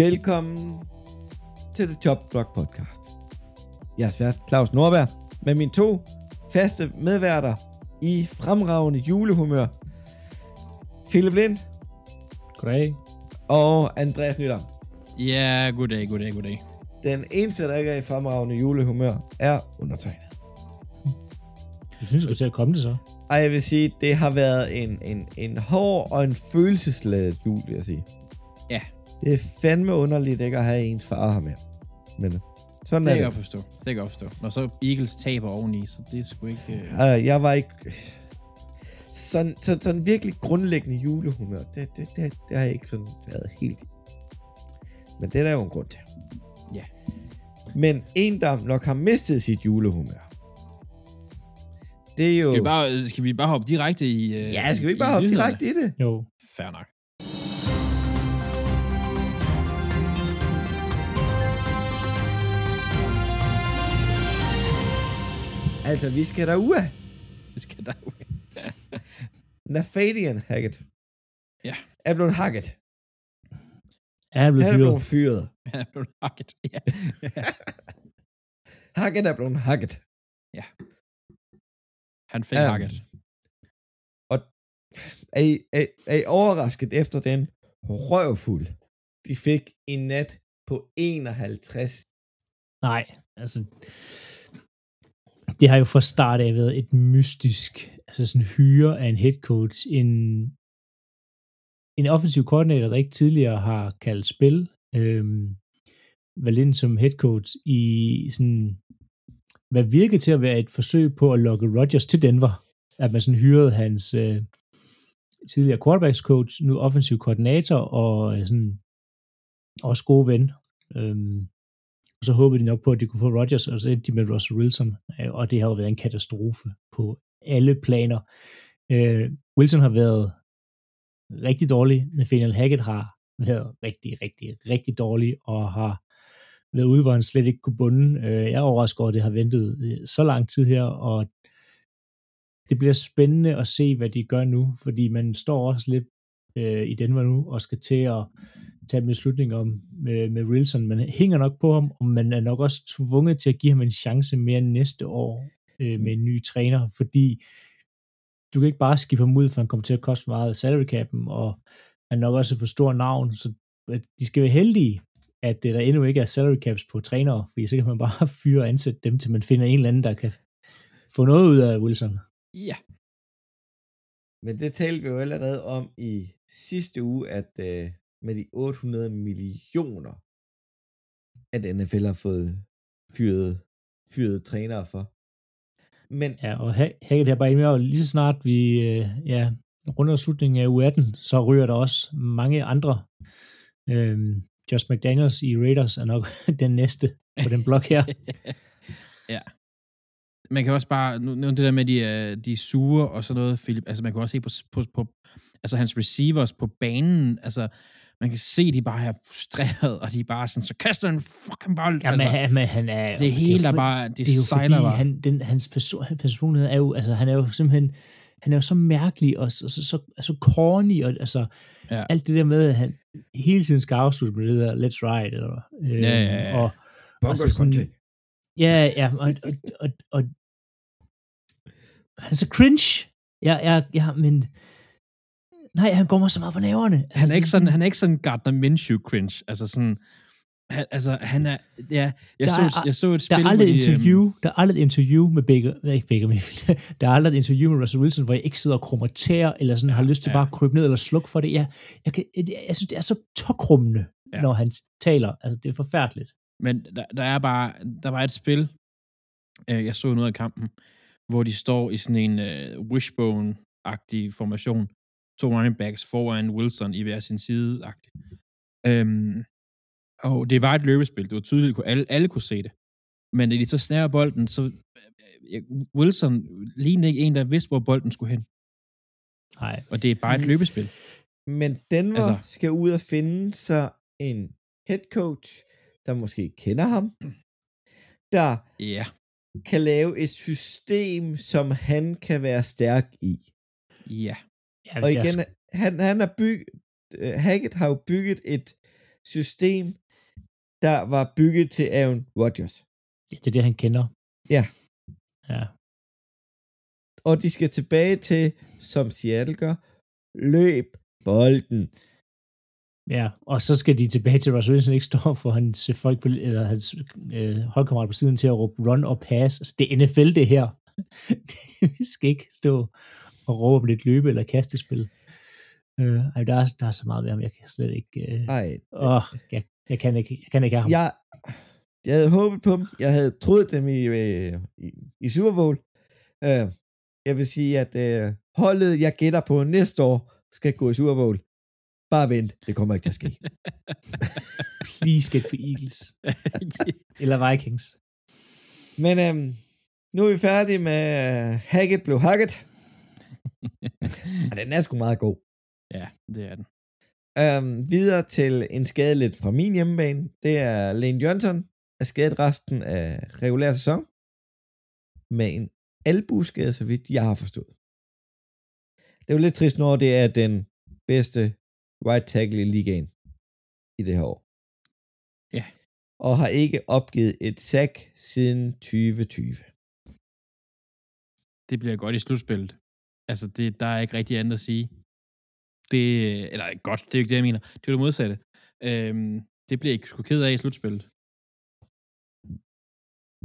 Velkommen til The Top Block Podcast. Jeg er svært Claus Norberg med mine to faste medværter i fremragende julehumør. Philip Lind Goddag. og Andreas Nydam. Ja, goddag, goddag, goddag. Den eneste, der ikke er i fremragende julehumør, er undertegnet. Du synes, du til at komme det så? Ej, jeg vil sige, det har været en, en, en hård og en følelsesladet jul, vil jeg sige. Ja. Det er fandme underligt ikke at have ens far her med. Men øh, sådan Det er kan jeg det. godt forstå. Det kan jeg godt forstå. Når så Eagles taber oveni, så det er sgu ikke... Uh... Uh, jeg var ikke... Sådan, sådan, sådan virkelig grundlæggende julehumør, det, det, det, det har jeg ikke sådan været helt i. Men det er der jo en grund til. Ja. Men en, der nok har mistet sit julehumør, det er jo... Skal vi, bare, skal vi bare hoppe direkte i... Uh, Ja, skal vi ikke bare hoppe direkte i det? Jo. Fair nok. Altså, vi skal derud. Vi skal der Nafadian Hackett. Ja. Er blevet hacket. Er han blevet Han er fyret? blevet fyret. Ja, du er hakket. Ja. Hackett er blevet hacket. Han fik Um, hakket. Er I, er, er I overrasket efter den røvfuld, de fik i nat på 51? Nej, altså... Det har jo fra start af været et mystisk, altså sådan hyre af en head coach, en, en offensiv koordinator, der ikke tidligere har kaldt spil, øhm, valgt ind som head coach i sådan, hvad virkede til at være et forsøg på at lokke Rodgers til Denver, at man sådan hyrede hans øh, tidligere quarterbacks coach, nu offensiv koordinator og øh, sådan også god ven. Øhm, og så håbede de nok på, at de kunne få Rodgers, og så endte de med Russell Wilson, øh, og det har jo været en katastrofe på alle planer. Øh, Wilson har været rigtig dårlig, Nathaniel Hackett har været rigtig, rigtig, rigtig dårlig, og har været ude, hvor han slet ikke kunne bunde. Øh, jeg er overrasket over, at det har ventet øh, så lang tid her, og det bliver spændende at se, hvad de gør nu, fordi man står også lidt øh, i Denver nu, og skal til at tage en beslutning om med, med Wilson. Man hænger nok på ham, og man er nok også tvunget til at give ham en chance mere næste år øh, med en ny træner, fordi du kan ikke bare skifte ham ud, for han kommer til at koste meget af salary cap'en, og han er nok også et for stor navn, så de skal være heldige, at det der endnu ikke er salary caps på trænere, fordi så kan man bare fyre og ansætte dem, til man finder en eller anden, der kan få noget ud af Wilson. Ja. Men det talte vi jo allerede om i sidste uge, at øh, med de 800 millioner, at NFL har fået fyret, fyret trænere for. Men Ja, og Hackett her bare og lige så snart vi øh, ja, runder slutningen af U18, så ryger der også mange andre. Øhm, Josh McDaniels i Raiders er nok den næste på den blok her. ja. Man kan også bare, nu nu det der med, de, er- de er sure og sådan noget, Philip, altså man kan også se på, på, på altså hans receivers på banen, altså man kan se, de bare er frustreret, og de er bare sådan, så kaster en fucking bold. Jamen, altså, han, men han er, det er hele, jo der for- bare, det, det er jo fordi, bare. han, den, hans, person, personlighed er jo, altså han er jo simpelthen, han er jo så mærkelig og så, så, så, så corny, og altså Ja. alt det der med, at han hele tiden skal afslutte med det der, let's ride, eller, øh, Ja, ja, ja. og, Broncos altså sådan-. Ja, ja, og, og, og, og han er så cringe. Ja, ja, ja, men nej, han går mig så meget på nerverne. han er ikke sådan, han er ikke sådan Gardner Minshew cringe, altså sådan, han, altså han er, ja, jeg, Der så, er- jeg så et Der spil, er aldrig et øhm, interview, der er aldrig et interview med Baker, nej, ikke Baker Mayfield, der er aldrig et interview med Russell Wilson, hvor jeg ikke sidder og krummer tæer, eller sådan har lyst til ja. bare at krybe ned eller slukke for det. Jeg, jeg, kan, jeg, jeg synes, det er så tokrummende, ja. når han taler. Altså, det er forfærdeligt. Men der, der er bare, der var et spil, øh, jeg så noget af kampen, hvor de står i sådan en øh, wishbone-agtig formation. To running backs foran Wilson i hver sin side -agtig. Øhm, og det var et løbespil. Det var tydeligt, at alle, alle kunne se det. Men da de så snærer bolden, så øh, Wilson lignede ikke en, der vidste, hvor bolden skulle hen. Nej. Og det er bare et løbespil. Men Denver altså, skal ud og finde sig en head coach, der måske kender ham, der Ja. kan lave et system, som han kan være stærk i. Ja. Ja, Og igen, han, han har bygget, uh, Hackett har jo bygget et system, der var bygget til Aaron Rodgers. Ja, det er det, han kender. Ja. Ja. Og de skal tilbage til, som Seattle gør, løb bolden. Ja, og så skal de tilbage til Russell Wilson ikke står for hans folk på, eller hans øh, holdkammerat på siden til at råbe run og pass. Altså, det er NFL det her. vi skal ikke stå og råbe om lidt løbe- eller kastespil. Øh, ej, der, er, der er så meget ved ham, jeg kan slet ikke... Øh, Ej, åh, jeg, jeg, kan ikke, jeg kan ikke have ham. jeg, jeg havde håbet på dem. Jeg havde troet dem i, øh, i, i Super Bowl. Øh, jeg vil sige, at øh, holdet, jeg gætter på næste år, skal gå i Super Bowl. Bare vent, det kommer ikke til at ske. Please get på Eagles. eller Vikings. Men øhm, nu er vi færdige med uh, Hackett blev Hackett. Den er sgu meget god. ja, det er den. Øhm, videre til en skade lidt fra min hjemmebane. Det er Lane Johnson, er skadet resten af regulær sæson. Med en albueskade, så vidt jeg har forstået. Det er jo lidt trist, når det er den bedste right tackle i ligaen i det her år. Ja. Og har ikke opgivet et sack siden 2020. Det bliver godt i slutspillet. Altså, det, der er ikke rigtig andet at sige. Det, eller godt, det er jo ikke det, jeg mener. Det er jo det modsatte. Øhm, det bliver ikke sgu ked af i slutspillet.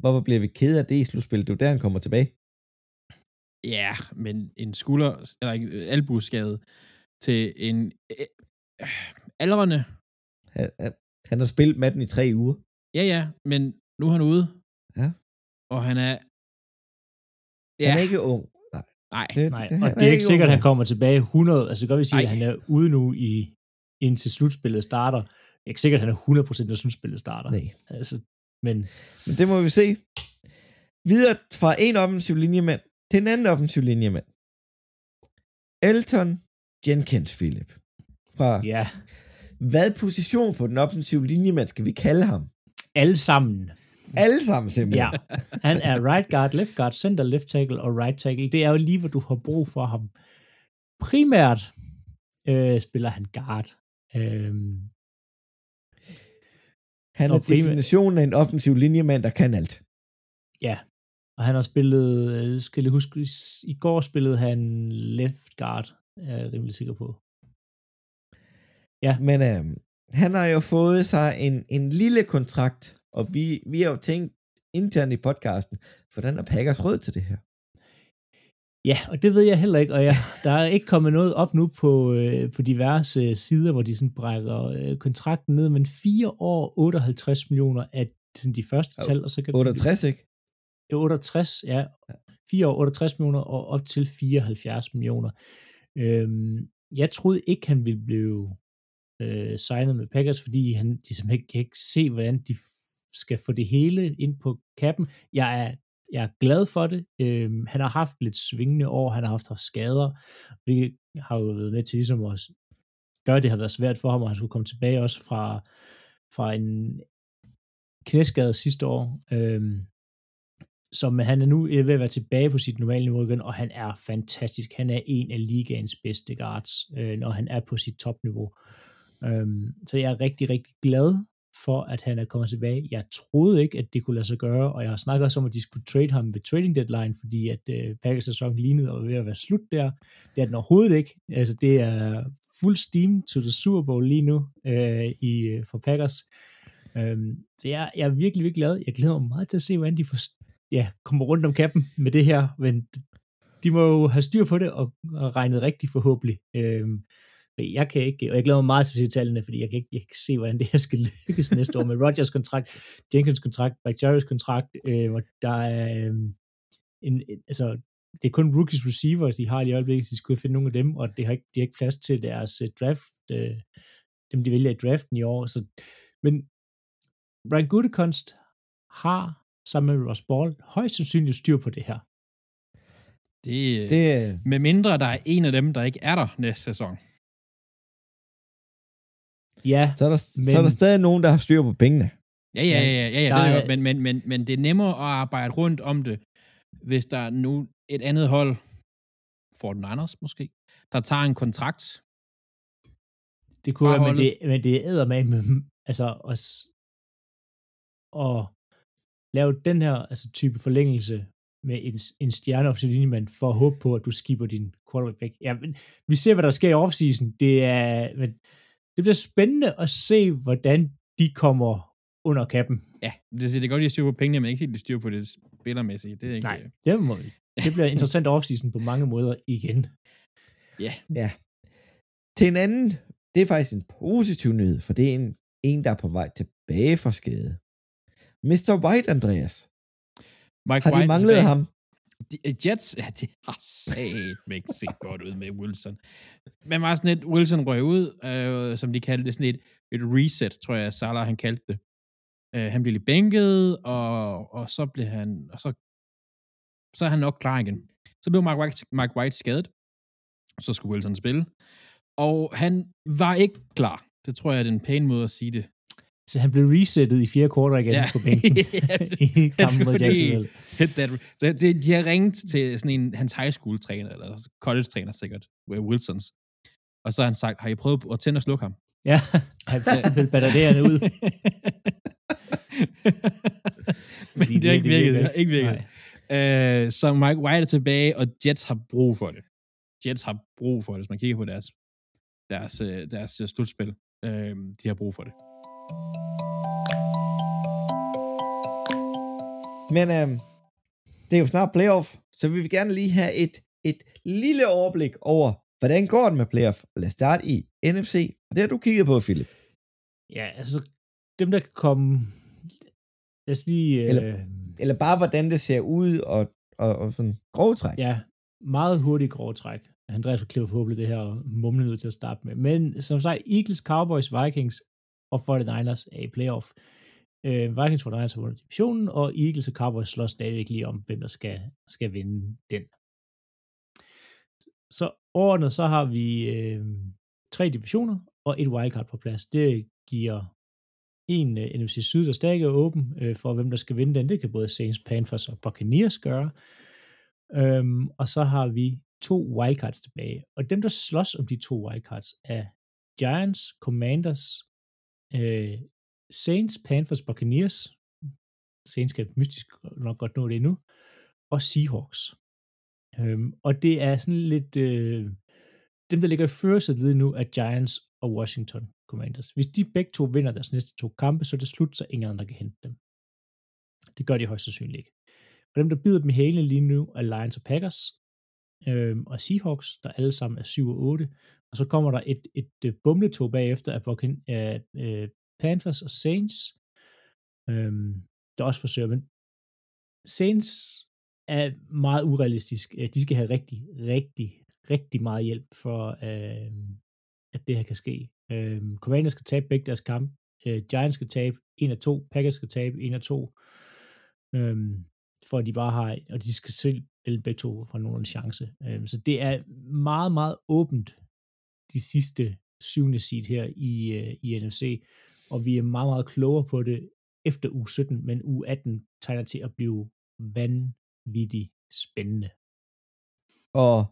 Hvorfor bliver vi ked af det i slutspillet? Det er jo der, han kommer tilbage. Ja, men en skulder, eller ikke, albueskade til en øh, øh, aldrende. Han, han- han har spillet med den i tre uger. Ja, ja, men nu er han ude. Ja. Og han er... Ja. Han er ikke ung. Nej. Nej, Det, Nej, og det er ikke sikkert, at han kommer tilbage 100. Altså, godt vil sige, Ej. at han er ude nu i, indtil slutspillet starter. Det er ikke sikkert, at han er 100% når slutspillet starter. Nej. Altså, men Men det må vi se. Videre fra en offensiv linjemand til en anden offensiv linjemand. Elton Jenkins, Philip. Fra ja, hvad position på den offensive linjemand skal vi kalde ham? alle sammen. Alle sammen simpelthen. Ja, han er right guard, left guard, center, left tackle og right tackle. Det er jo lige, hvor du har brug for ham. Primært øh, spiller han guard. Øhm, Han er primært- definitionen af en offensiv linjemand, der kan alt. ja, og han har spillet, øh, skal jeg huske, i, i går spillede han left guard, er jeg rimelig sikker på. Ja. Men øh, han har jo fået sig en, en lille kontrakt, og vi, vi har jo tænkt internt i podcasten, hvordan er Packers råd til det her? Ja, og det ved jeg heller ikke, og jeg, der er ikke kommet noget op nu på, øh, på diverse sider, hvor de sådan brækker øh, kontrakten ned, men 4 år, 58 millioner er sådan de første tal, og så kan 68, ikke? Ja, 68, ja. 4 år, 68 millioner og op til 74 millioner. Øhm, jeg troede ikke, han ville blive øh, signet med Packers, fordi han, de simpelthen ikke kan ikke se, hvordan de skal få det hele ind på kappen. Jeg er, jeg er glad for det. Øhm, han har haft lidt svingende år, han har haft, haft skader, Vi har jo været med til ligesom at gøre, det har været svært for ham, og han skulle komme tilbage også fra, fra en knæskade sidste år. Øhm, så men han er nu øh, ved at være tilbage på sit normale niveau igen, og han er fantastisk. Han er en af ligaens bedste guards, øh, når han er på sit topniveau. Øhm, så jeg er rigtig, rigtig glad for, at han er kommet tilbage. Jeg troede ikke, at det kunne lade sig gøre, og jeg har snakket også om, at de skulle trade ham ved trading deadline, fordi at øh, Packers sæson lignede og var ved at være slut der. Det er den overhovedet ikke. Altså, det er fuld steam to the Super Bowl lige nu øh, i, øh, for Packers. Øhm, så jeg, jeg er virkelig, virkelig glad. Jeg glæder mig meget til at se, hvordan de får, ja, kommer rundt om kappen med det her, men de må jo have styr på det og, og regnet rigtigt forhåbentlig. Øhm, jeg kan ikke, og jeg glæder mig meget til at se tallene, fordi jeg kan ikke, jeg kan ikke se, hvordan det her skal lykkes næste år med Rodgers kontrakt, Jenkins kontrakt, Bakhtiari's kontrakt, øh, og der er øh, en, altså, det er kun rookies receivers, de har i øjeblikket, så de skulle finde nogle af dem, og det har ikke, de har ikke plads til deres uh, draft, uh, dem de vælger i draften i år. Så, men Brian Gutekunst har sammen med Ross Ball højst sandsynligt styr på det her. det, det... Det, Med mindre der er en af dem, der ikke er der næste sæson. Ja, så, er der, Men- så er der stadig nogen, der har styr på pengene. Ja, ja, ja, ja, ja, ja Der er jo, men, men, men, men det er nemmere at arbejde rundt om det, hvis der er nu et andet hold, Fort Niners måske, der tager en kontrakt. det kunne være, men det, men det er med Altså, at, s- at lave den her altså, type forlængelse med en, en stjerne offensiv linjemand for at håbe på, at du skipper din quarterback væk. Ja, men vi ser, hvad der sker i offseason. Det er, men det bliver spændende at se, hvordan de kommer under kappen. Ja, det, det er godt, at de styr på pengene, men ikke helt de styr på det spillermæssige. Det er ikke, Nej, det, må vi. det bliver interessant offseason på mange måder igen. Ja. Til en anden, det er faktisk en positiv nyhed, for det er en, en der er på vej tilbage fra skade. Mr. White, Andreas. Mike Har de White manglet tilbage. ham? De, øh, Jets, ja, det har satme ikke set godt ud med Wilson. Men var sådan et, Wilson røg ud, øh, som de kaldte det, sådan et, et reset, tror jeg, Salah han kaldte det. Øh, han blev lidt bænket, og, og så blev han, og så, så er han nok klar igen. Så blev Mark White, Mark White skadet, så skulle Wilson spille, og han var ikke klar. Det tror jeg er den pæne måde at sige det. Så han blev resettet i fire kvarter igen Ja. på bænken i kampen mod Jacksonville. Så det, de har ringet til sådan en, hans high school træner, eller college-træner sikkert, Wilsons. Og så har han sagt, har I prøvet at tænde og slukke ham? Ja, han vil batterierne ud. Men det har ikke virket. Det har ikke virket. Øh, så Mike White er tilbage, og Jets har brug for det. Jets har brug for det, hvis man kigger på deres, deres, øh, deres slutspil. Øh, de har brug for det. Men øhm, det er jo snart playoff, så vi vil gerne lige have et, et lille overblik over, hvordan går det med playoff. Lad os starte i NFC, og det har du kigget på, Philip. Ja, altså, dem der kan komme... Lad os lige... Eller- øh, Eller bare, hvordan det ser ud, og, og, og sådan grove træk. Ja, meget hurtigt grove træk. Andreas var klippet forhåbentlig det her og mumlede ud til at starte med. Men som sagt, Eagles, Cowboys, Vikings og 49ers er i playoff. Øh, Vikings og 49ers har vundet divisionen, og Eagles og Cowboys slår stadigvæk lige om, hvem der skal, skal vinde den. Så overordnet så har vi øh, tre divisioner og et wildcard på plads. Det giver en øh, uh, NFC Syd, der stadig er åben øh, for, hvem der skal vinde den. Det kan både Saints, Panthers og Buccaneers gøre. Øhm, og så har vi to wildcards tilbage. Og dem, der slås om de to wildcards, er Giants, Commanders, øh, Saints, Panthers, Buccaneers. Saints skal mystisk nok godt nå det endnu. Og Seahawks. Øhm, og det er sådan lidt... Øh, dem, der ligger i førersædet lige nu, er Giants og Washington Commanders. Hvis de begge to vinder deres næste to kampe, så er det slut, så ingen andre kan hente dem. Det gør de højst sandsynligt ikke. Og dem, der bider dem i hælene lige nu, er Lions og Packers, øhm, og Seahawks, der alle sammen er 7 og 8. Og så kommer der et, et, øh, et bumletog bagefter af, Buccan- af øh, Panthers og Saints, øhm, der også forsøger. Men Saints er meget urealistisk. De skal have rigtig, rigtig, rigtig meget hjælp for, øh, at det her kan ske. Øh, Commanders skal tabe begge deres kampe. Øh, Giants skal tabe 1 af 2. Packers skal tabe 1 af 2. Øh, for at de bare har, og de skal selv vælge begge to for nogen chance. Øh, så det er meget, meget åbent de sidste syvende seed her i, øh, i NFC, og vi er meget, meget klogere på det efter uge 17, men uge 18 tegner til at blive vanvittigt spændende. Og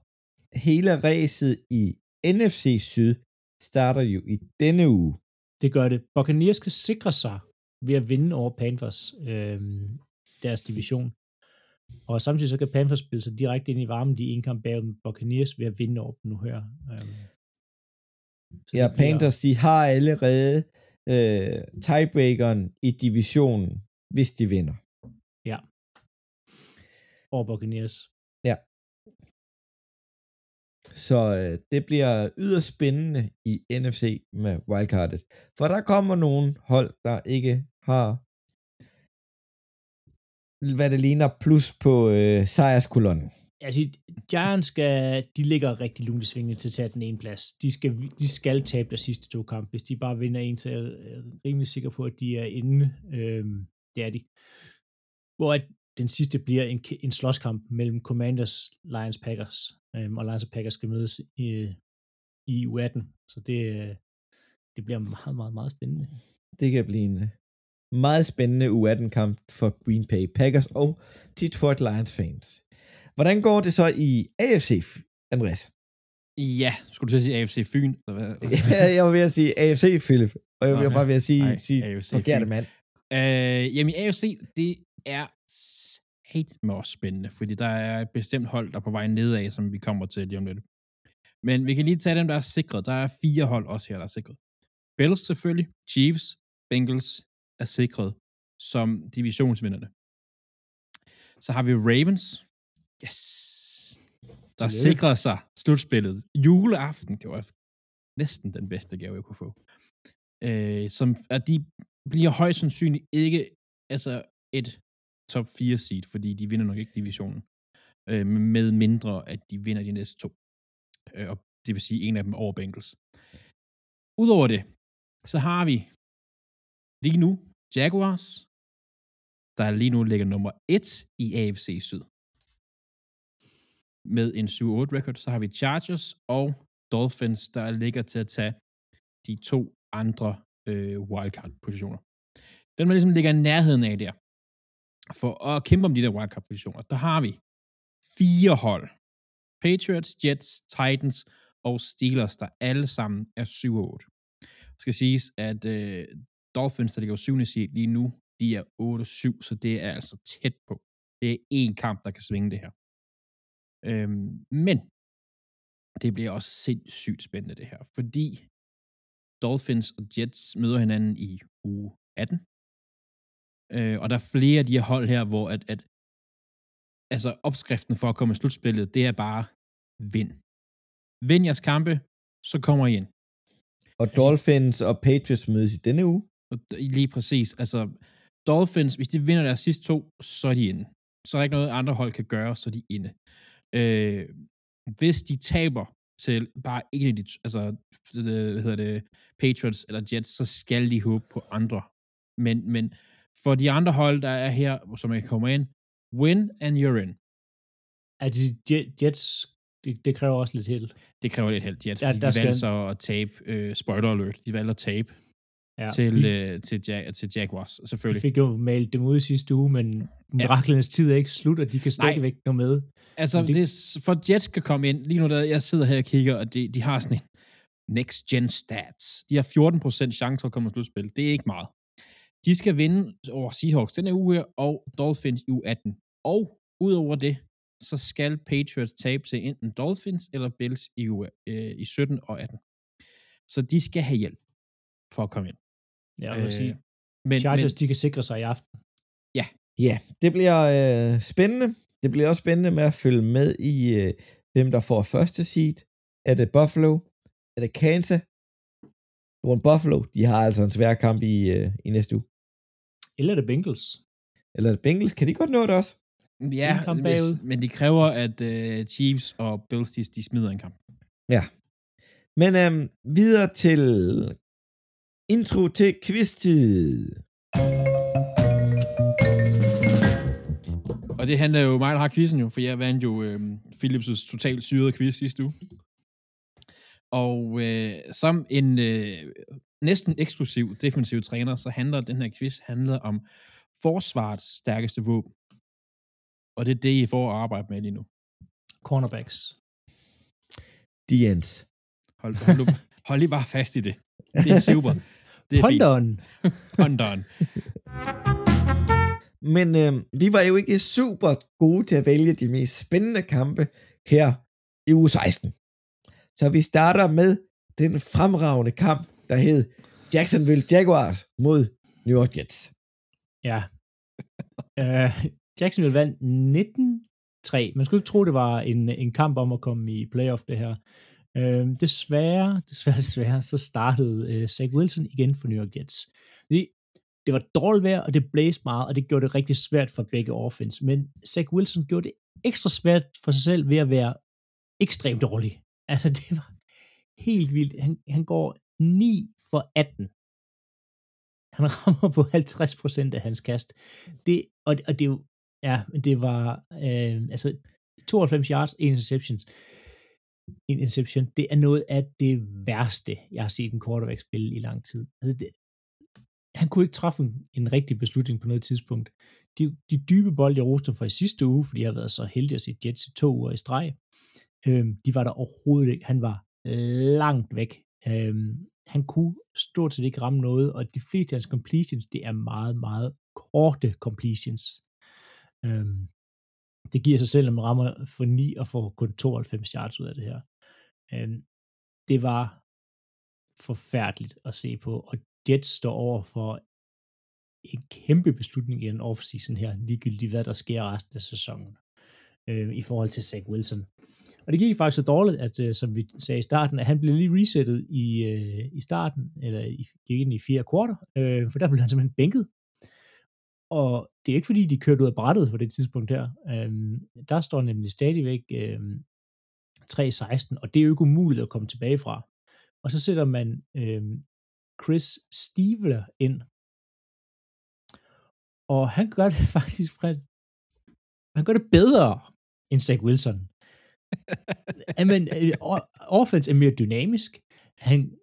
hele ræset i NFC Syd starter jo i denne uge. Det gør det. Buccaneers skal sikre sig ved at vinde over Panthers, øh, deres division. Og samtidig så kan Panthers spille sig direkte ind i varmen, de en kamp bag Buccaneers ved at vinde over dem nu her. Øh, så Ja, bliver- Panthers, de har allerede øh, tiebreakeren i divisionen, hvis de vinder. Over Buccaneers. Så øh, det bliver yderst spændende i NFC med wildcardet. For der kommer nogle hold, der ikke har hvad det ligner plus på øh, sejrskolonnen. Altså, Giants skal, de ligger rigtig lunt i svingene til at tage den ene plads. De skal, de skal tabe deres sidste to kampe. Hvis de bare vinder en, så er jeg rimelig sikker på, at de er inde. Øhm, det er de. Hvor at den sidste bliver en, en slåskamp mellem Commanders, Lions, Packers. Øhm, og Lions og Packers skal mødes i, i U18. Så det, øh, det bliver meget, meget, meget spændende. Det kan blive en øh, meget spændende U18-kamp for Green Bay Packers og Detroit Lions fans. Hvordan går det så i AFC, Andreas? Ja, skulle du til at sige AFC Fyn? Eller hvad? Ja, jeg var ved at sige AFC, Philip. Og jeg vil Nå, bare ved at sige, Ej, sige AFC forkerte mand. Øh, jamen, AFC, det er helt med også spændende, fordi der er et bestemt hold, der er på vej nedad, som vi kommer til lige om lidt. Men vi kan lige tage dem, der er sikret. Der er fire hold også her, der er sikret. Bills selvfølgelig, Chiefs, Bengals er sikret som divisionsvinderne. Så har vi Ravens. Yes. Der Tillykke. sikrer sig slutspillet. Juleaften, det var næsten den bedste gave, jeg kunne få. Øh, som, at de bliver højst sandsynligt ikke altså et top 4 seed, fordi de vinder nok ikke divisionen. Øh, med mindre, at de vinder de næste to. Øh, og det vil sige en af dem over Bengals. Udover det, så har vi lige nu Jaguars, der lige nu ligger nummer 1 i AFC Syd. Med en 7-8 record, så har vi Chargers og Dolphins, der ligger til at tage de to andre øh, wildcard-positioner. Den, man ligesom ligger i nærheden af der, for at kæmpe om de der wildcard-positioner, der har vi fire hold. Patriots, Jets, Titans og Steelers, der alle sammen er 7-8. Skal siges, at øh, Dolphins, der ligger 7. seed lige nu, de er 8-7, så det er altså tæt på. Det er én kamp, der kan svinge det her. Øhm, men det bliver også sindssygt spændende det her, fordi Dolphins og Jets møder hinanden i uge 18. Øh, og der er flere af de her hold her, hvor at, at altså opskriften for at komme i slutspillet, det er bare vind. Vind jeres kampe, så kommer I ind. Og Dolphins og Patriots mødes i denne uge. Og lige præcis. Altså, Dolphins, hvis de vinder deres sidste to, så er de inde. Så er der ikke noget, andre hold kan gøre, så er de inde. Øh, hvis de taber til bare en af de, altså, hvad hedder det, Patriots eller Jets, så skal de håbe på andre. Men, men for de andre hold, der er her, som jeg kommer ind, win and you're in. At de Je- Jets, det, det kræver også lidt held. Det kræver lidt held, Jets, Ja, fordi der de valgte så at tabe, øh, spoiler alert, de valgte at tabe Ja, til, vi, øh, til, ja- til Jaguars, vi selvfølgelig. fik jo malet dem ud i sidste uge, men miraklernes tid er ikke slut, og de kan stadigvæk nå med. Altså, Men det, for Jets kan komme ind, lige nu der jeg sidder her og kigger, og de, de har sådan en next gen stats. De har 14% chance for at komme i slutspil. Det er ikke meget. De skal vinde over Seahawks den her uge her, og Dolphins i uge 18. Og udover det, så skal Patriots tabe til enten Dolphins eller Bills i, uge, øh, i 17 og 18. Så de skal have hjælp for at komme ind. Ja, jeg vil sige, men, Chargers, men, de kan sikre sig i aften. Ja, det bliver øh, spændende. Det bliver også spændende med at følge med i, øh, hvem der får første seed. Er det Buffalo? Er det Kansas? Rundt Buffalo, de har altså en svær kamp i, øh, i næste uge. Eller er det Bengals? Eller er det Bengals? Kan de godt nå det også? ja, hvis, men de kræver, at uh, Chiefs og Bills, de, de smider en kamp. Men øhm, videre til intro til quiz-tid. Og det handler jo mig, der har quizzen jo, for jeg vandt jo øh, Philips' totalt syrede quiz sidste uge. Og øh, som en øh, næsten eksklusiv defensiv træner, så handler den her quiz handler om forsvarets stærkeste våben. Og det er det, I får at arbejde med lige nu. Cornerbacks. Diens. Hold, hold, hold lige bare fast i det. Det er super. Det er. Ponderen. Ponderen. Men øhm, vi var jo ikke super gode til at vælge de mest spændende kampe her i uge 16. Så vi starter med den fremragende kamp, der hed Jacksonville Jaguars mod New York Jets. Ja. uh, Jacksonville vandt 19-3. Man skulle ikke tro, det var en, en kamp om at komme i playoff, det her. Øh, desværre, desværre, desværre, så startede øh, Zach Wilson igen for New York Jets. Fordi det var dårligt vejr, og det blæste meget, og det gjorde det rigtig svært for begge offense. Men Zach Wilson gjorde det ekstra svært for sig selv ved at være ekstremt dårlig. Altså, det var helt vildt. Han, han går 9 for 18. Han rammer på 50% af hans kast. Det, og, og det er ja, det var, øh, altså, 92 yards, en interceptions. En interception, det er noget af det værste, jeg har set en quarterback spille i lang tid. Altså, det, han kunne ikke træffe en, en rigtig beslutning på noget tidspunkt. De, de dybe bolde, jeg roste for i sidste uge, fordi jeg har været så heldig at se Jets i to uger i streg, øh, de var der overhovedet ikke. Han var langt væk Øhm, han kunne stort set ikke ramme noget, og de fleste af hans completions, det er meget, meget korte completions. Øhm, det giver sig selv, at man rammer for 9 og får kun 92 yards ud af det her. Øhm, det var forfærdeligt at se på, og Jets står over for en kæmpe beslutning i den offseason her, ligegyldigt hvad der sker resten af sæsonen, øh, i forhold til Zach Wilson. Og det gik faktisk så dårligt, at øh, som vi sagde i starten, at han blev lige resettet i, øh, i starten, eller i, gik ind i fire kvarter, øh, for der blev han simpelthen bænket. Og det er ikke fordi, de kørte ud af brættet på det tidspunkt her. Øh, der står nemlig stadigvæk øh, 3-16, og det er jo ikke umuligt at komme tilbage fra. Og så sætter man øh, Chris Steveler ind. Og han gør det faktisk han gør det bedre end Zach Wilson. Men øh, offense er mere dynamisk. Han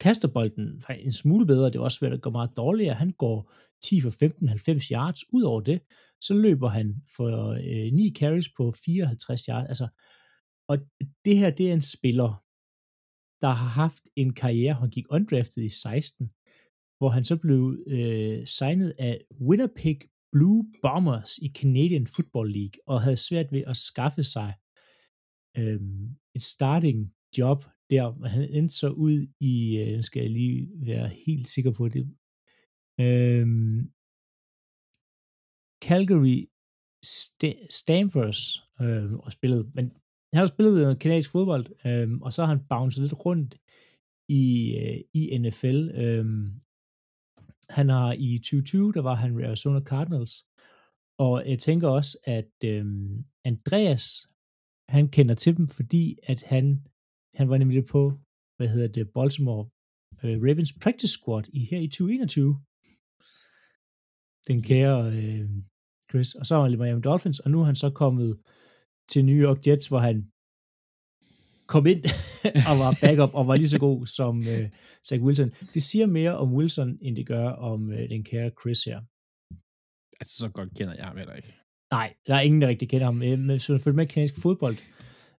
kaster bolden en smule bedre. Det er også svært at gå meget dårligere. Han går 10 for 15, 90 yards. Udover det, så løber han for øh, 9 carries på 54 yards. Altså, og det her, det er en spiller, der har haft en karriere, han gik undrafted i 16, hvor han så blev øh, signet af Winnipeg Blue Bombers i Canadian Football League, og havde svært ved at skaffe sig øh, et starting job der. Han endte så ud i, øh, skal jeg lige være helt sikker på det, Øhm, Calgary St- Stampers øh, og spillede, men han har spillet noget kanadisk fodbold, øh, og så har han bounced lidt rundt i, øh, i NFL. Øh, han har i 2020, der var han Arizona Cardinals, og jeg tænker også, at øh, Andreas, han kender til dem, fordi at han, han var nemlig på, hvad hedder det, Baltimore øh, Ravens practice squad i her i 2021. Den kære øh, Chris. Og så var han Miami Dolphins, og nu er han så kommet til New York Jets, hvor han kom ind og var backup og var lige så god som øh, Zach Wilson. Det siger mere om Wilson, end det gør om øh, den kære Chris her. Altså, så godt kender jeg ham heller ikke. Nej, der er ingen, der rigtig kender ham. Øh, men følger med kanadisk fodbold,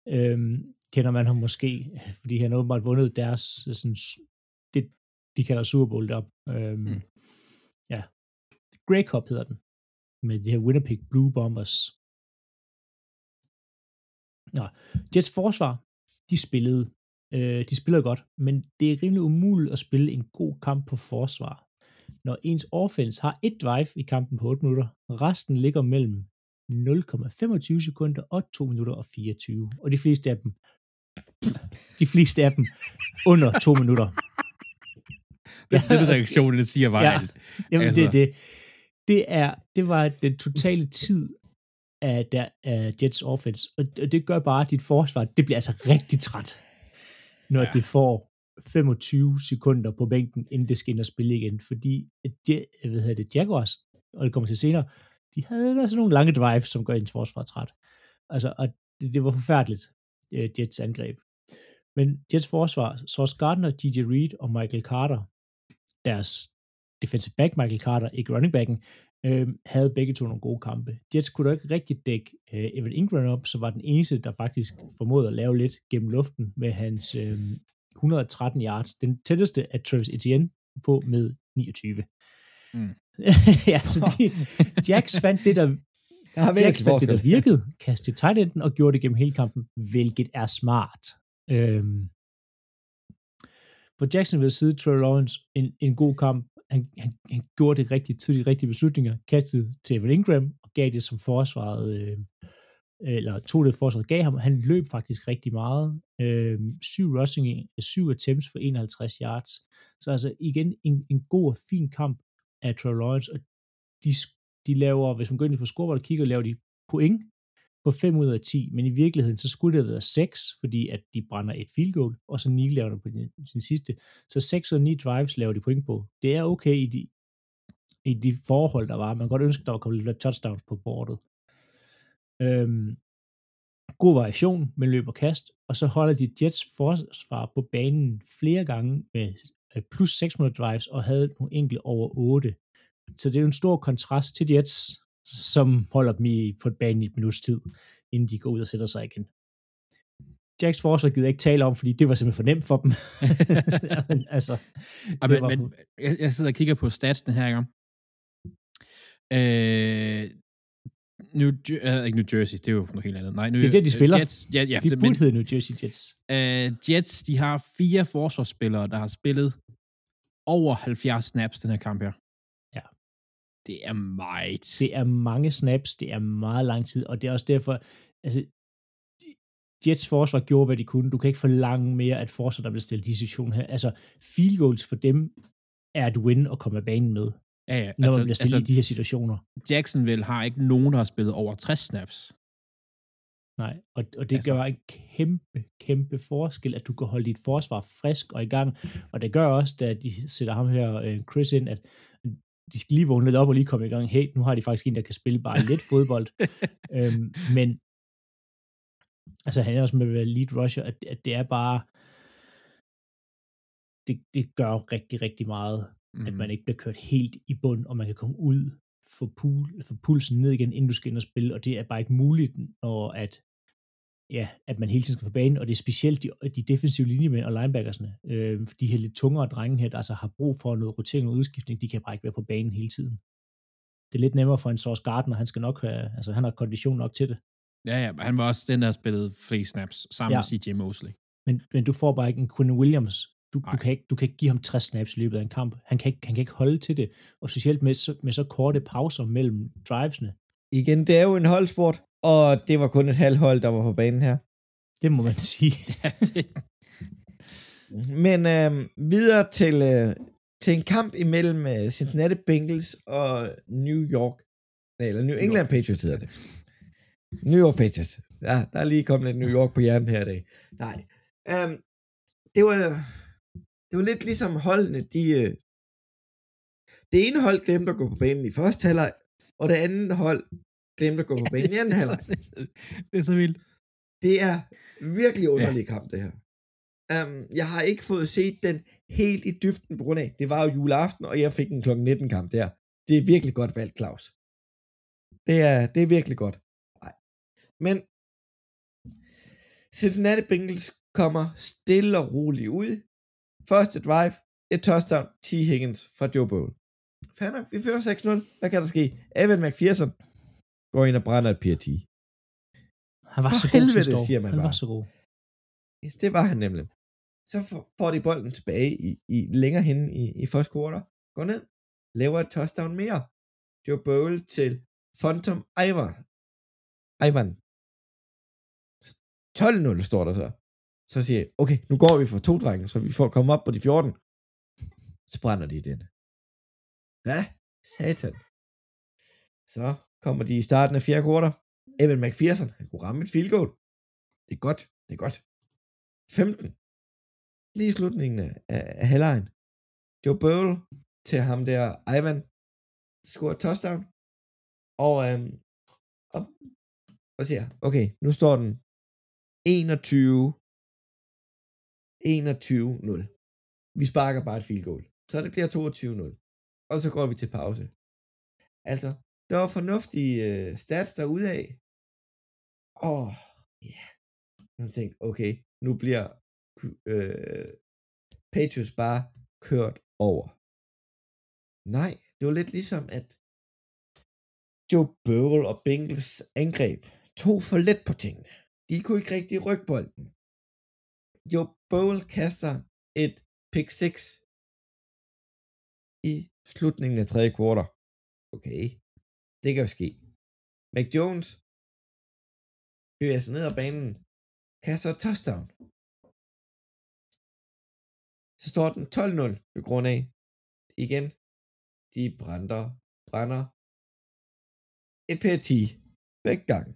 øh, kender man ham måske, fordi han åbenbart vundet deres, sådan, det, de kalder Super Bowl op. Øh, mm. Ja. Grey Cup hedder den, med de her Winnipeg Blue Bombers. Nå, Jets forsvar, de spillede, øh, de spillede godt, men det er rimelig umuligt at spille en god kamp på forsvar. Når ens offense har et drive i kampen på 8 minutter, resten ligger mellem 0,25 sekunder og 2 minutter og 24. Og de fleste af dem, de fleste af dem under 2 minutter. det er det, reaktionen siger var. Ja, jamen, altså. det, det, det, er, det var den totale tid af, der, af Jets offense, og det gør bare, at dit forsvar, det bliver altså rigtig træt, når ja. det får 25 sekunder på bænken, inden det skal ind og spille igen, fordi de, hvad hedder det, Jaguars, og det kommer til senere, de havde altså nogle lange drives, som gør ens forsvar træt. Altså, og det, det var forfærdeligt, Jets angreb. Men Jets forsvar, Sauce Gardner, G.J. Reed og Michael Carter, deres defensive back Michael Carter, ikke running backen, øh, havde begge to nogle gode kampe. Jets kunne da ikke rigtig dække øh, Evan Ingram op, så var den eneste, der faktisk formåede at lave lidt gennem luften med hans øh, 113 yards. Den tætteste af Travis Etienne på med 29. Mm. ja, så de, Jacks fandt det, der, Jacks fandt det, der virkede, kastede tight enden og gjorde det gennem hele kampen, hvilket er smart. Øhm, på Jacksonville side, Trey Lawrence, en, en god kamp, han, han, han gjorde det rigtig de rigtige beslutninger, kastede til Evan Ingram og gav det som forsvaret, øh, øh, eller tog det forsvaret gav ham. Han løb faktisk rigtig meget. Øh, syv rushing, øh, syv attempts for 51 yards. Så altså igen en, en god og fin kamp af Trevor Lawrence, og de, de laver, hvis man går ind på scoreboard og kigger, laver de point på 5 ud af 10, men i virkeligheden, så skulle det have været 6, fordi at de brænder et field goal, og så 9 laver det på den, sidste. Så 6 og 9 drives laver de point på. Det er okay i de, i de forhold, der var. Man kan godt ønske, der var kommet lidt touchdowns på bordet. Øhm, god variation med løb og kast, og så holder de Jets forsvar på banen flere gange med øh, plus 600 drives, og havde nogle enkelte over 8. Så det er jo en stor kontrast til Jets, som holder dem i, på banen i et minuts tid, inden de går ud og sætter sig igen. Jacks forsvar gider jeg ikke tale om, fordi det var simpelthen for nemt for dem. Jamen, altså, Ja, det men, var, men jeg, jeg sidder og kigger på statsene her, ikke? Øh, New, øh, ikke New Jersey, det er jo noget helt andet. Nej, New, Det er der, de spiller. Jets, ja, ja, de det, burde men, hedde New Jersey Jets. øh, Jets, de har fire forsvarsspillere, der har spillet over 70 snaps den her kamp her. Det er meget. Det er mange snaps, det er meget lang tid, og det er også derfor, altså, Jets forsvar gjorde, hvad de kunne. Du kan ikke forlange mere, at forsvar, der bliver stillet i de situationer her. Altså, field goals for dem er et win at komme af banen med, ja, ja, når altså, man bliver stillet altså, i de her situationer. Jacksonville har ikke nogen, der har spillet over 60 snaps. Nej, og, og det Altså- altså, gør en kæmpe, kæmpe forskel, at du kan holde dit forsvar frisk og i gang. Og det gør også, da de sætter ham her, øh, Chris ind, at de skal lige vågne lidt op og lige komme i gang. Hey, nu har de faktisk en, der kan spille bare lidt fodbold. øhm, men altså han er også med at være lead rusher, at, at det er bare det, det gør rigtig, rigtig meget, mm. At man ikke bliver kørt helt i bund, og man kan komme ud, få, pul, få pulsen ned igen, inden du skal ind og spille, og det er bare ikke muligt, når at, ja, at man hele tiden skal på banen, og det er specielt de, de defensive linjemænd og linebackersne, øh, de her lidt tungere drenge her, der altså har brug for noget rotering og udskiftning, de kan bare ikke være på banen hele tiden. Det er lidt nemmere for en Sauce Gardner, han skal nok have, altså han har kondition nok til det. Ja, ja, men han var også den, der spillede flest snaps sammen Ja. med CJ Mosley. Men, men du får bare ikke en Quinn Williams. Du, du, kan ikke, du kan ikke give ham 60 snaps i løbet af en kamp. Han kan ikke, han kan ikke holde til det. Og specielt med så, med så korte pauser mellem drivesne. Igen, det er jo en holdsport, og det var kun et halvt hold, der var på banen her. Det må man sige. Men øh, videre til, øh, til en kamp imellem øh, Cincinnati Bengals og New York, nej, eller New England Patriots hedder det. New York Patriots. Ja, der er lige kommet lidt New York på hjernen her i dag. Nej. Øh, det var, det var lidt ligesom holdene, de, øh, det ene hold glemte at gå på banen i første halvleg, og det andet hold glemte at gå på banen i anden halvleg. det er så vildt. Det er virkelig underlig ja. kamp, det her. Um, jeg har ikke fået set den helt i dybden på grund af, det var jo juleaften, og jeg fik en kl. 19 kamp der. Det er virkelig godt valgt, Claus. Det er, det er virkelig godt. Nej. Men Cincinnati Bengals kommer stille og roligt ud. Første drive, et touchdown, T. Higgins fra Joe Bowl. Fair nok, vi fører 6-0. Hvad kan der ske? Evan McPherson går ind og brænder et PRT. Han var For så god helvede, sidste år. siger man Han var bare. så god. Det var han nemlig. Så får- de bolden tilbage i, i længere hen i, i første quarter. Går ned. Laver et touchdown mere. Joe Bowl til Phantom Ivar. Ivan. 12-0 står der så. Så siger jeg, okay, nu går vi for to drenge, så vi får komme op på de 14. Så brænder de den. Hvad? Satan. Så kommer de i starten af fjerde quarter. Evan McPherson, han kunne ramme et field goal. Det er godt, det er godt. 15. Lige i slutningen af, af, halvlejen. Joe Bowl til ham der, Ivan, scorer touchdown. Og, øhm, og, og siger, okay, nu står den 21 21-0. Vi sparker bare et field goal. Så det bliver 22-0. Og så går vi til pause. Altså, der var fornuftige øh, stats derude af. Åh, ja. Yeah. Man tænkte, okay, nu bliver øh, Patriots bare kørt over. Nej, det var lidt ligesom, at Joe Burrow og Bengals angreb tog for let på tingene. De kunne ikke rigtig rykke bolden. Joe Burrow kaster et pick 6 i slutningen af tredje kvartal. Okay, det kan jo ske. Mac Jones bevæger sig ned ad banen, kaster et touchdown. Så står den 12-0 på grund af, igen, de brænder, brænder et PT begge gang.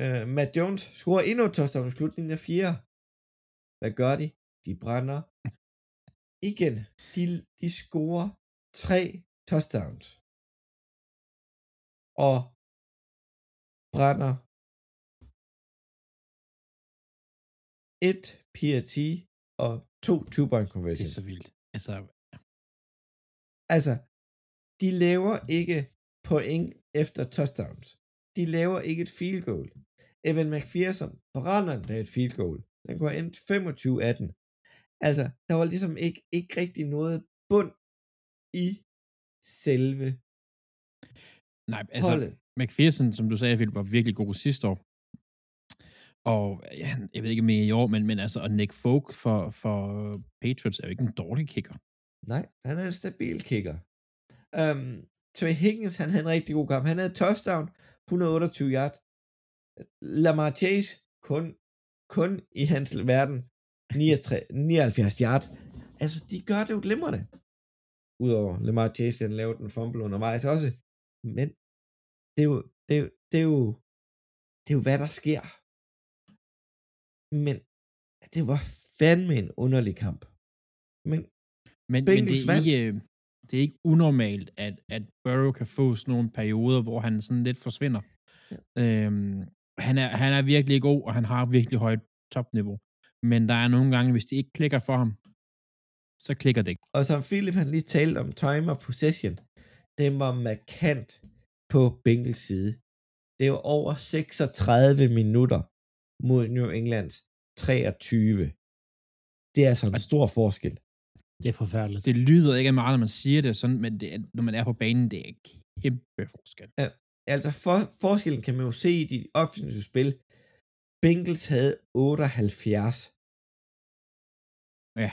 Øh, uh, Matt Jones scorer endnu et touchdown i slutningen af fjerde. Hvad gør de? De brænder igen. De, de scorer tre touchdowns. Og brænder et PRT og to two-point Det conversions. er så vildt. Altså, Altså, de laver ikke point efter touchdowns. De laver ikke et field goal. Evan McPherson brænder af et field goal. Den går ind 25-18. Altså, der var ligesom ikke, ikke rigtig noget bund i selve Nej, altså, holdet. McPherson, som du sagde, Philip, var virkelig god sidste år. Og ja, jeg ved ikke mere i år, men, men altså, og Nick Folk for, for Patriots er jo ikke en dårlig kicker. Nej, han er en stabil kicker. Um, Trey Higgins, han havde en rigtig god kamp. Han havde touchdown, 128 yard. Lamar Chase, kun, kun i hans verden, 69, 79 yard. Altså, de gør det jo glimrende. Udover Lamar Chase, han lavede en fumble undervejs også. Men det er jo, det er jo, det er jo, det er jo hvad der sker. Men det var fandme en underlig kamp. Men Men, men det, er ikke, øh, det er ikke unormalt, at, at Burrow kan få sådan nogle perioder, hvor han sådan lidt forsvinder. Ja. Øhm, han, er, han er virkelig god, og han har virkelig højt topniveau. Men der er nogle gange, hvis det ikke klikker for ham, så klikker det ikke. Og som Philip han lige talte om time of possession, den var markant på Bengals side. Det var over 36 minutter mod New Englands 23. Det er altså en stor forskel. Det er forfærdeligt. Det lyder ikke af meget, når man siger det sådan, men det, er- når man er på banen, det er kæmpe forskel. Altså for, forskellen kan man jo se i de offensive spil. Bengals havde 78. Ja.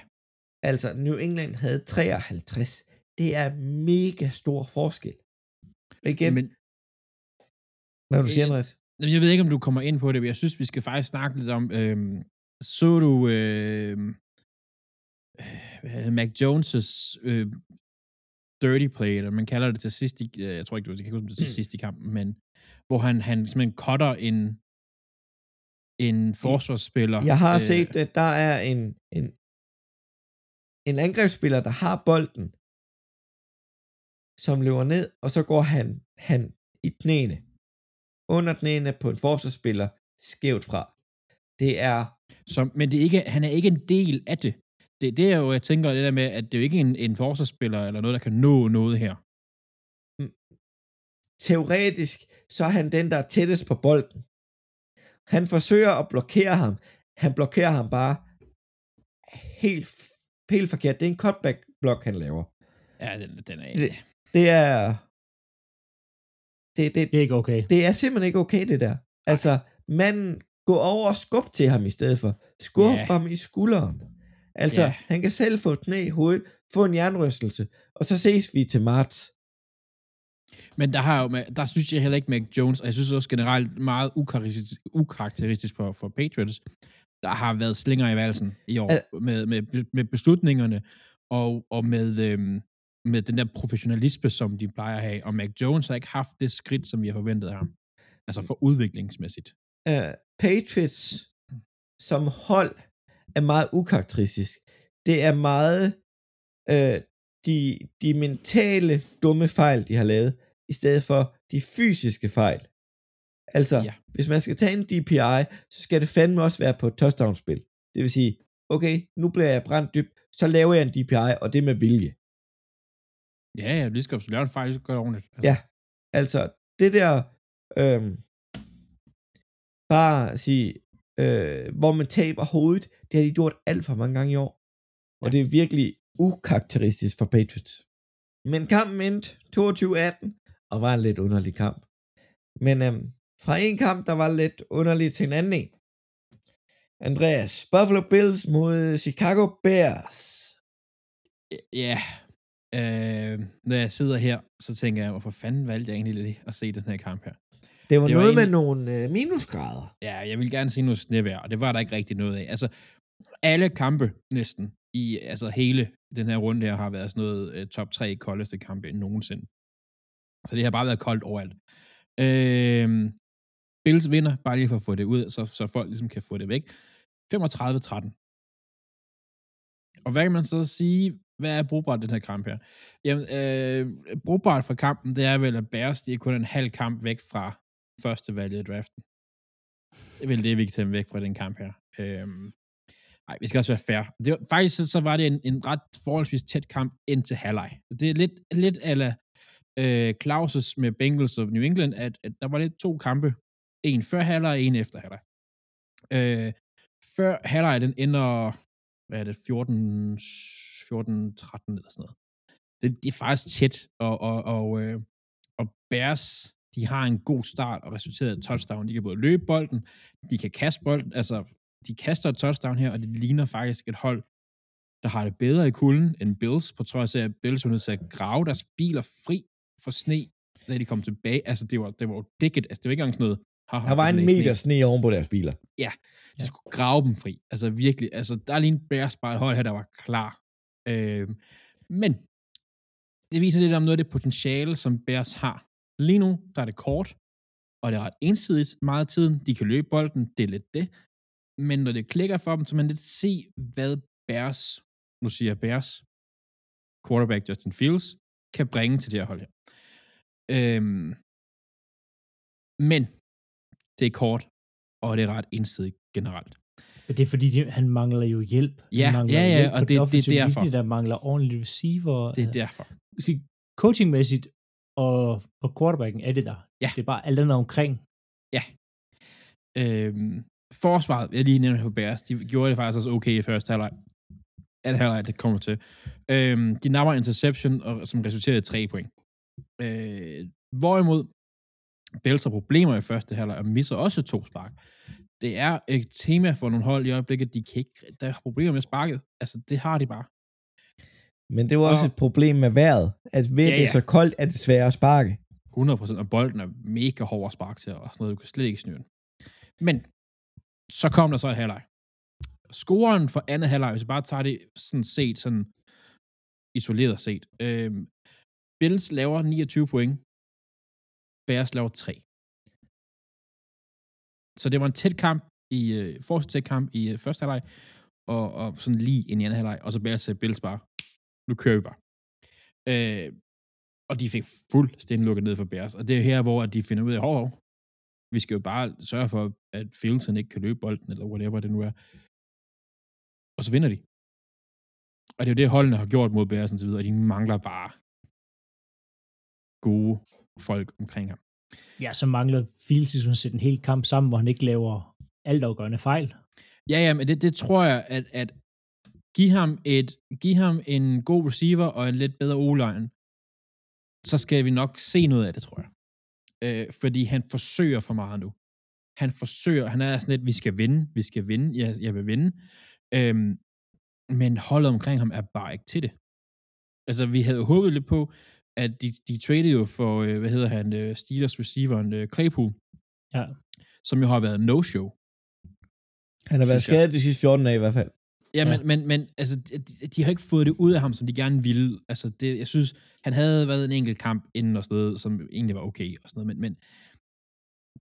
Altså New England havde 53. Det er mega stor forskel. Og igen, Men, hvad vil du sige, Øh, Andreas? Jamen, Jeg ved ikke, om du kommer ind på det, men jeg synes, vi skal faktisk snakke lidt om, øhm, så du øhm, øh, det, Mac Jones' øh, dirty play, eller man kalder det til sidst i, øh, jeg tror ikke, det kan huske, til Mm. sidst i kampen, men hvor han, han simpelthen cutter en, en forsvarsspiller. Jeg har øh, set, at der er en, en, en angrebsspiller, der har bolden, som løber ned, og så går han, han i knæene. Under knæene på en forsvarsspiller, skævt fra. Det er, Som, men det er ikke, han er ikke en del af det. det. Det er jo, jeg tænker, det der med, at det er jo ikke en, en forsvarsspiller eller noget, der kan nå noget her. teoretisk, så er han den, der er tættest på bolden. Han forsøger at blokere ham. Han blokerer ham bare helt, helt forkert. Det er en cutback-blok, han laver. Ja, den, den er... Det, det er... Det, det, Det er ikke okay. det er simpelthen ikke okay, det der. Altså, manden gå over og skub til ham i stedet for. Skub Ja. ham i skulderen. Altså, Ja. han kan selv få et knæ i hovedet, få en jernrystelse, og så ses vi til marts. Men der, har jo, med- der synes jeg heller ikke Mac Jones, og jeg synes også generelt meget ukarakteristisk, ukarakteristisk for, for Patriots, der har været slinger i valsen i år Al- med, med, med beslutningerne og, og med, øhm, med den der professionalisme, som de plejer at have. Og Mac Jones har ikke haft det skridt, som vi har forventet af ham. Altså for udviklingsmæssigt. uh, Patriots som hold er meget ukarakteristisk. Det er meget uh, de, de mentale dumme fejl, de har lavet, i stedet for de fysiske fejl. Altså, Ja. hvis man skal tage en DPI, så skal det fandme også være på et touchdown-spil. Det vil sige, okay, nu bliver jeg brændt dybt, så laver jeg en DPI, og det med vilje. Ja, ja, lige skal du lave en fejl, så gør det ordentligt. Altså, Ja. Altså, det der, øhm, bare at sige, øh, hvor man taber hovedet, det har de gjort alt for mange gange i år. Og Ja. det er virkelig ukarakteristisk for Patriots. Men kampen endte 22-18, og var en lidt underlig kamp. Men øhm, fra en kamp, der var lidt underlig til en anden en. Andreas, Buffalo Bills mod Chicago Bears. Ja, øh, når jeg sidder her, så tænker jeg, hvorfor fanden valgte jeg egentlig lige at se den her kamp her? Det var Det var noget med egentlig- nogle øh, minusgrader. Ja, jeg vil gerne sige noget snevejr, og det var der ikke rigtig noget af. Altså, alle kampe næsten i altså hele den her runde her har været sådan noget uh, top 3 koldeste kampe nogensinde. Så det har bare været koldt overalt. Øh, Bills vinder, bare lige for at få det ud, så, så folk ligesom kan få det væk. 35-13. Og hvad kan man så sige, hvad er brugbart den her kamp her? Jamen, øh, brugbart for kampen, det er vel, at Bears, de er kun en halv kamp væk fra første valget i draften. Det er vel det, vi kan tage væk fra den kamp her. Øh, nej, vi skal også være fair. Det var, faktisk så- så var det en, en ret forholdsvis tæt kamp indtil halvleg. Det er lidt, lidt ala øh, Clauses med Bengals og New England, at, at der var lidt to kampe, en før halvleg, en efter halvleg. Øh, før halvleg, den ender, hvad er det, 14, 14 13 eller sådan noget. Det, det er faktisk tæt, og, og, og, øh, og Bears, de har en god start og resulteret i touchdown. De kan både løbe bolden, de kan kaste bolden, altså de kaster et touchdown her, og det ligner faktisk et hold, der har det bedre i kulden end Bills, på trods af, at Bills var nødt til at grave deres biler fri for sne, da de kom tilbage. Altså, det var, det var dækket. Altså, det var ikke engang sådan noget. Haha, Der var en er meter sne oven på deres biler. de skulle grave dem fri. Altså virkelig, altså der er lige en Bears bare et hold her, der var klar. Øh, men det viser lidt om noget af det potentiale, som Bears har. Lige nu, der er det kort, og det er ret ensidigt meget af tiden. De kan løbe bolden, det er lidt det. Men når det klikker for dem, så man lidt se, hvad Bears, nu siger jeg Bears, quarterback Justin Fields, kan bringe til det her hold her. Øhm, men det er kort, og det er ret ensidigt generelt. Men det er fordi, de, han mangler jo hjælp. Ja, han ja, ja, hjælp og det- det er derfor. linje, der mangler ordentlige receiver. Det er øh, derfor. sige, coachingmæssigt og på quarterbacken er det der. Ja. Det er bare alt andet omkring. Øhm, forsvaret, jeg lige nævnte på Bears, de gjorde det faktisk også okay i første halvleg. Anden halvleg, det kommer til. Øhm, de napper interception, og, som resulterede i tre point. Øh, hvorimod Bills har problemer i første halvleg, og misser også to spark. Det er et tema for nogle hold i øjeblikket, de kan ikke, der har problemer med sparket. Altså, det har de bare. Men det var også Og- et problem med vejret. At ved Ja, ja, det er så koldt, er det sværere at sparke. 100%, og bolden er mega hård at sparke til, og sådan noget, du kan slet ikke snyde den. Men, så kom der så et halvleg. Scoren for andet halvleg, hvis vi bare tager det sådan set, sådan isoleret set. Øhm, Bills laver 29 point, Bears laver 3. Så det var en tæt kamp, i øh, fortsat tæt kamp i øh, første halvleg, og, og sådan lige ind i anden halvleg, og så Bears sagde øh, Bills bare, nu kører vi bare. Øh, og de fik fuldstændig lukket ned for Bears. Og det er her, hvor at de finder ud af, hov, hov, vi skal jo bare sørge for, at Fielsen ikke kan løbe bolden, eller whatever det nu er. Og så vinder de. Og det er jo det, holdene har gjort mod Bears og så videre, og de mangler bare gode folk omkring ham. Ja, så mangler Fields at sætte en hel kamp sammen, hvor han ikke laver altafgørende fejl. Ja, ja, men det, det tror jeg, at, at give ham, et, give ham en god receiver og en lidt bedre o-line, så skal vi nok se noget af det, tror jeg. Øh, fordi han forsøger for meget nu. Han forsøger, han er sådan lidt, vi skal vinde, vi skal vinde, jeg, jeg vil vinde. Øhm, men holdet omkring ham er bare ikke til det. Altså, vi havde håbet lidt på, at de, de traded jo for, øh, hvad hedder han, øh, Steelers receiveren øh, Claypool, Ja. som jo har været no-show. Han har været skadet de sidste 14 dage i hvert fald. Ja, Ja. men, men, men altså, de, de har ikke fået det ud af ham, som de gerne ville. Altså, det, jeg synes, han havde været en enkelt kamp inden og sted, som egentlig var okay og sådan noget, men, men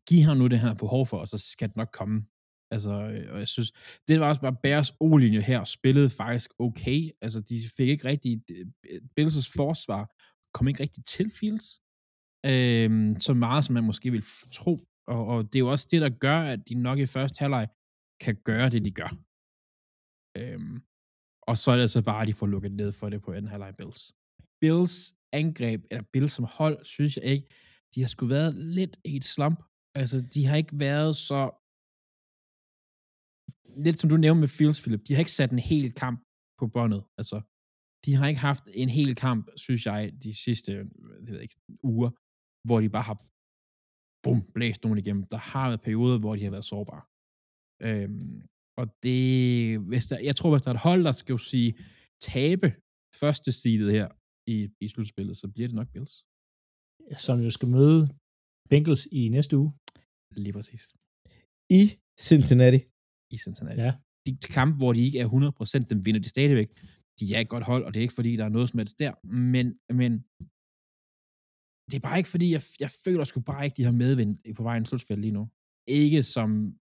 giv ham nu det, han har behov for, og så skal det nok komme. Altså, øh, og jeg synes, det var også bare Bears O-linje her, spillede faktisk okay. Altså, de fik ikke rigtig, Bills' forsvar kom ikke rigtig til Fields, øhm, så meget, som man måske vil tro. Og, og det er jo også det, der gør, at de nok i første halvleg kan gøre det, de gør. Øhm, og så er det altså bare, at de får lukket ned for det på anden halvleg Bills. Bills angreb, eller Bills som hold, synes jeg ikke, de har sgu været lidt i et slump. Altså, de har ikke været så... Lidt som du nævnte med Fields, Philip, de har ikke sat en hel kamp på båndet. Altså, de har ikke haft en hel kamp, synes jeg, de sidste jeg ved ikke, uger, hvor de bare har bum, blæst nogen igennem. Der har været perioder, hvor de har været sårbare. Øhm, og det, hvis der, jeg tror, hvis der er et hold, der skal jo sige, tabe første seedet her i, i slutspillet, så bliver det nok Bills. Som jo skal møde Bengals i næste uge. Lige præcis. I Cincinnati. I Cincinnati. Ja. De kampe, hvor de ikke er 100%, dem vinder de stadigvæk. De er et godt hold, og det er ikke, fordi der er noget som helst der. Men, men det er bare ikke, fordi jeg, jeg føler sgu bare ikke, de har medvind på vejen slutspil lige nu. Ikke som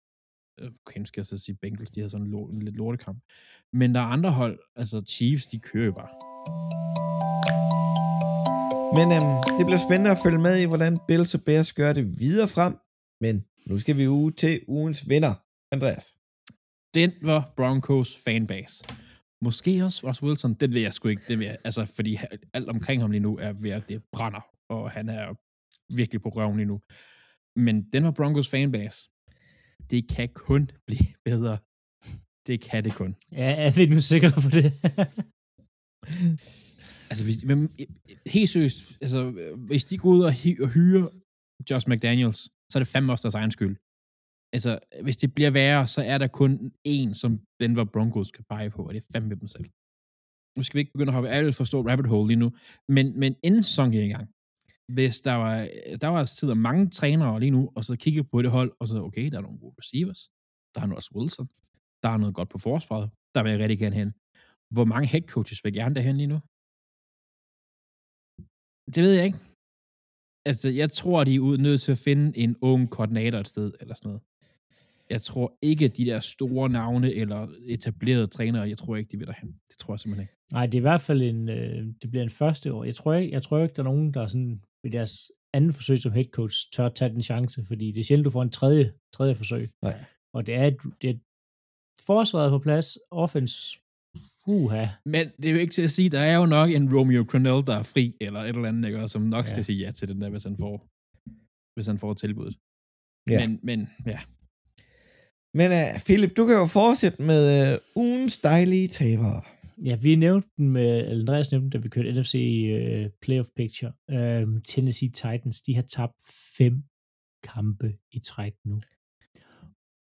øh, okay, skal jeg så sige Bengals, de har sådan en, lort, en lidt lortekamp. Men der er andre hold, altså Chiefs, de kører jo bare. Men øhm, det bliver spændende at følge med i, hvordan Bills og Bears gør det videre frem. Men nu skal vi ud til ugens vinder, Andreas. Denver Broncos fanbase. Måske også Ross Wilson, det ved jeg sgu ikke. Det ved jeg, altså, fordi alt omkring ham lige nu er ved at det brænder, og han er virkelig på røven lige nu. Men Denver Broncos fanbase, det kan kun blive bedre. Det kan det kun. Ja, er vi nu sikre på det? Altså, hvis, men, helt seriøst, altså, hvis de går ud og, hy- og hyrer Josh McDaniels, så er det fandme også deres egen skyld. Altså, hvis det bliver værre, så er der kun én, som Denver Broncos kan pege på, og det er fandme dem selv. Nu skal vi ikke begynde at hoppe alt for stort rabbit hole lige nu, men, men inden sæsonen gik i gang, hvis der var, der var sidder mange trænere lige nu, og så kigger på det hold, og så, okay, der er nogle gode receivers, der er nu også Wilson, der er noget godt på forsvaret, der vil jeg rigtig gerne hen. Hvor mange head coaches vil gerne derhen lige nu? Det ved jeg ikke. Altså, jeg tror, de er nødt til at finde en ung koordinator et sted, eller sådan noget. Jeg tror ikke, de der store navne eller etablerede trænere, jeg tror ikke, de vil derhen. Det tror jeg simpelthen ikke. Nej, det er i hvert fald en, øh, det bliver en første år. Jeg tror ikke, jeg tror ikke, der er nogen, der sådan ved deres anden forsøg som head coach tør tage den chance, fordi det er sjældent, du får en tredje, tredje forsøg. Nej. Og det er, et, det er et forsvaret på plads, offense, uha. Men det er jo ikke til at sige, der er jo nok en Romeo Crennel, der er fri, eller et eller andet, ikke? som nok Ja. skal sige ja til den der, hvis han får, hvis han får tilbuddet. Ja. Men, men ja, men uh, Philip, du kan jo fortsætte med uh, ugens dejlige tabere. Ja, vi nævnte den med, eller Andreas nævnte, den, da vi kørte NFC uh, øh, Playoff Picture. Uh, Tennessee Titans, de har tabt fem kampe i træk nu.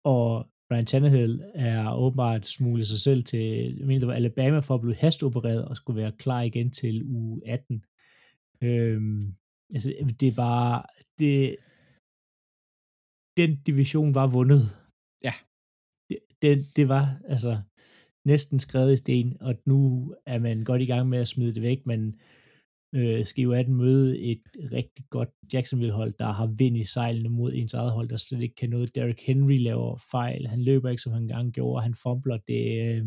Og Ryan Tannehill er åbenbart smuglet sig selv til, jeg mener, det var Alabama for at blive hastopereret og skulle være klar igen til uge 18. Øhm, altså, det er bare, det, den division var vundet. Ja. Det, det, det var, altså, næsten skrevet i sten, og nu er man godt i gang med at smide det væk, men øh, skal jo 18 møde et rigtig godt Jacksonville-hold, der har vind i sejlene mod ens eget hold, der slet ikke kan noget. Derrick Henry laver fejl, han løber ikke, som han engang gjorde, han fumbler. Det, øh,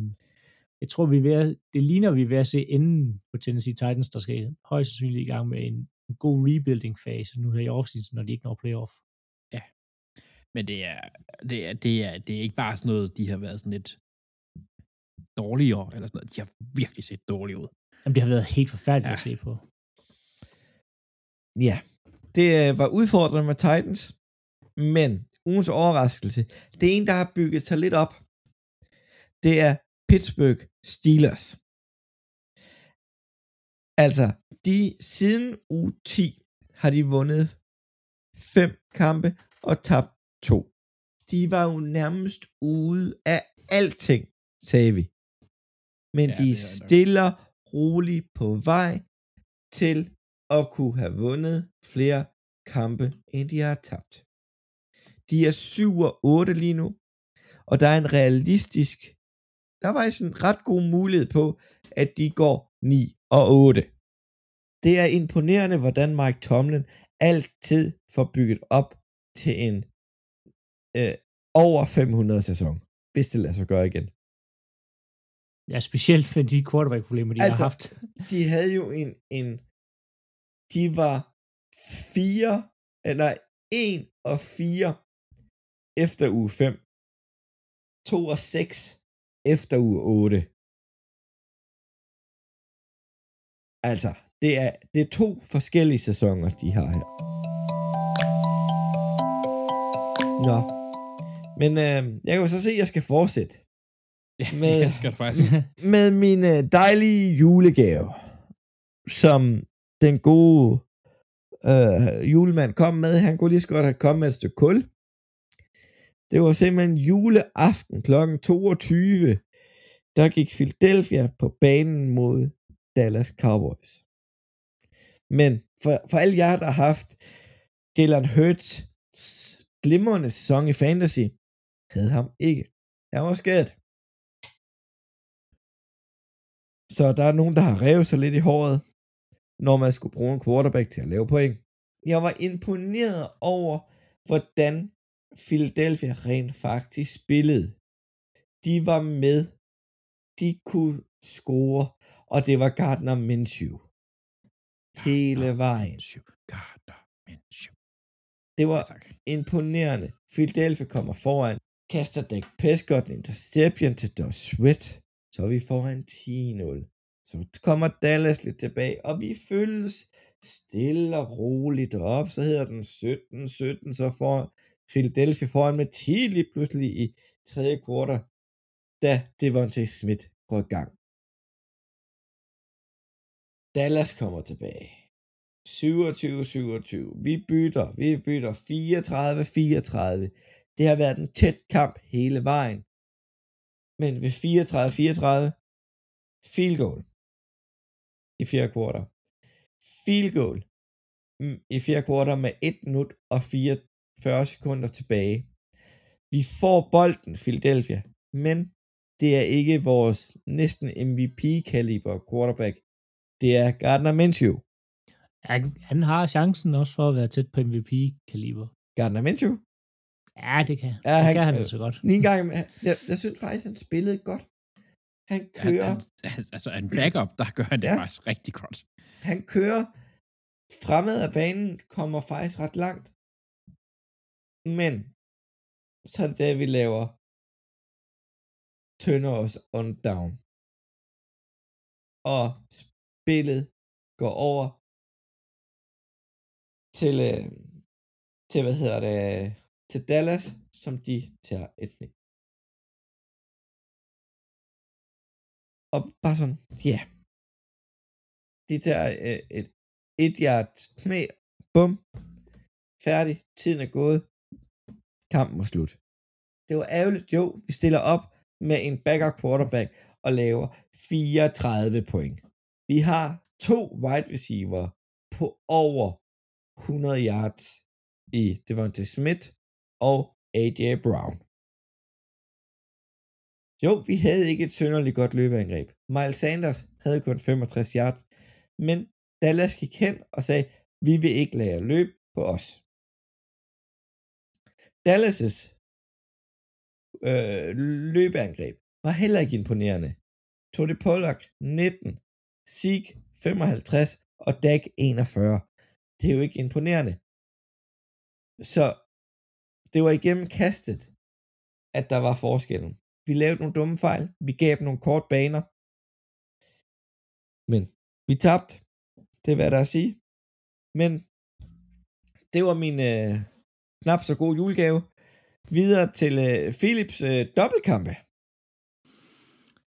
jeg tror, vi er ved at, det ligner, vi er ved at se enden på Tennessee Titans, der skal højst sandsynligt i gang med en, en god rebuilding-fase nu her i offseason, når de ikke når playoff men det er, det er, det er, det er ikke bare sådan noget, de har været sådan lidt dårligere, eller sådan noget. De har virkelig set dårlige ud. Jamen, det har været helt forfærdeligt ja. At se på. Ja, det øh, var udfordrende med Titans, men ugens overraskelse, det er en, der har bygget sig lidt op. Det er Pittsburgh Steelers. Altså, de siden uge 10 har de vundet fem kampe og tabt to. De var jo nærmest ude af alting, sagde vi. Men Ja, de er stiller roligt på vej til at kunne have vundet flere kampe, end de har tabt. De er 7 og 8 lige nu, og der er en realistisk, der er faktisk en ret god mulighed på, at de går 9 og 8. Det er imponerende, hvordan Mike Tomlin altid får bygget op til en øh, over 500 sæson, hvis det lader sig gøre igen. Ja, specielt med de quarterback-problemer, de Altså, har haft. de havde jo en, en de var fire, eller en og fire efter uge 5. To og seks efter uge 8. Altså, det er, det er to forskellige sæsoner, de har her. Nå. Men øh, jeg kan jo så se, at jeg skal fortsætte Ja, Med- det skal faktisk. med min øh, dejlige julegave, som den gode øh, julemand kom med. Han kunne lige så godt have kommet med et stykke kul. Det var simpelthen juleaften kl. 22. Der gik Philadelphia på banen mod Dallas Cowboys. Men for, for alle jer, der har haft Jalen Hurts glimrende sæson i fantasy, havde ham ikke. Han var skadet. Så der er nogen, der har revet sig lidt i håret, når man skulle bruge en quarterback til at lave point. Jeg var imponeret over, hvordan Philadelphia rent faktisk spillede. De var med. De kunne score, og det var Gardner Minshew. Hele vejen. Gardner Minshew. Det var imponerende. Philadelphia kommer foran. Kaster Dak Prescott en interception til Josh Sweat. Så er vi foran 10-0. Så kommer Dallas lidt tilbage, og vi følges stille og roligt op, så hedder den 17-17, så får Philadelphia foran med 10 lige pludselig i tredje kvartal, da Devontae Smith går i gang. Dallas kommer tilbage. 27-27. Vi bytter. Vi bytter 34-34. Det har været en tæt kamp hele vejen. Men ved 34-34, field goal i fjerde kvartal. Field goal mm, i fjerde kvartal med 1 minut og 44 sekunder tilbage. Vi får bolden, Philadelphia, men det er ikke vores næsten MVP-kaliber quarterback. Det er Gardner Minshew. Han, han har chancen også for at være tæt på MVP-kaliber. Gardner Minshew? Ja, det kan, Ja, det han- kan han da så godt. Lige en gang, jeg, jeg, synes faktisk, han spillede godt. Han kører, Han, han, altså, en backup, der gør han det Ja. faktisk rigtig godt. han kører fremad af banen, kommer faktisk ret langt. Men, så er det der, vi laver tønder os on down. Og spillet går over til, øh, til hvad hedder det, til Dallas, som de tager et knæ. Og bare sådan, ja. Yeah. De tager øh, et et yard knæ, bum, færdig, tiden er gået, kampen var slut. Det var ærgerligt, jo, vi stiller op med en backup quarterback og laver 34 point. Vi har to wide receiver på over 100 yards i Devontae Smith og AJ Brown. Jo, vi havde ikke et synderligt godt løbeangreb. Miles Sanders havde kun 65 yards, men Dallas gik hen og sagde, vi vil ikke lade løb på os. Dallas' øh, løbeangreb var heller ikke imponerende. Tony Pollard 19, Zeke 55 og Dak 41. Det er jo ikke imponerende. Så det var igennem kastet, at der var forskellen. Vi lavede nogle dumme fejl. Vi gav dem nogle kort baner. Men vi tabte. Det er hvad der er at sige. Men det var min øh, knap så god julegave. Videre til øh, Philips øh, dobbeltkampe.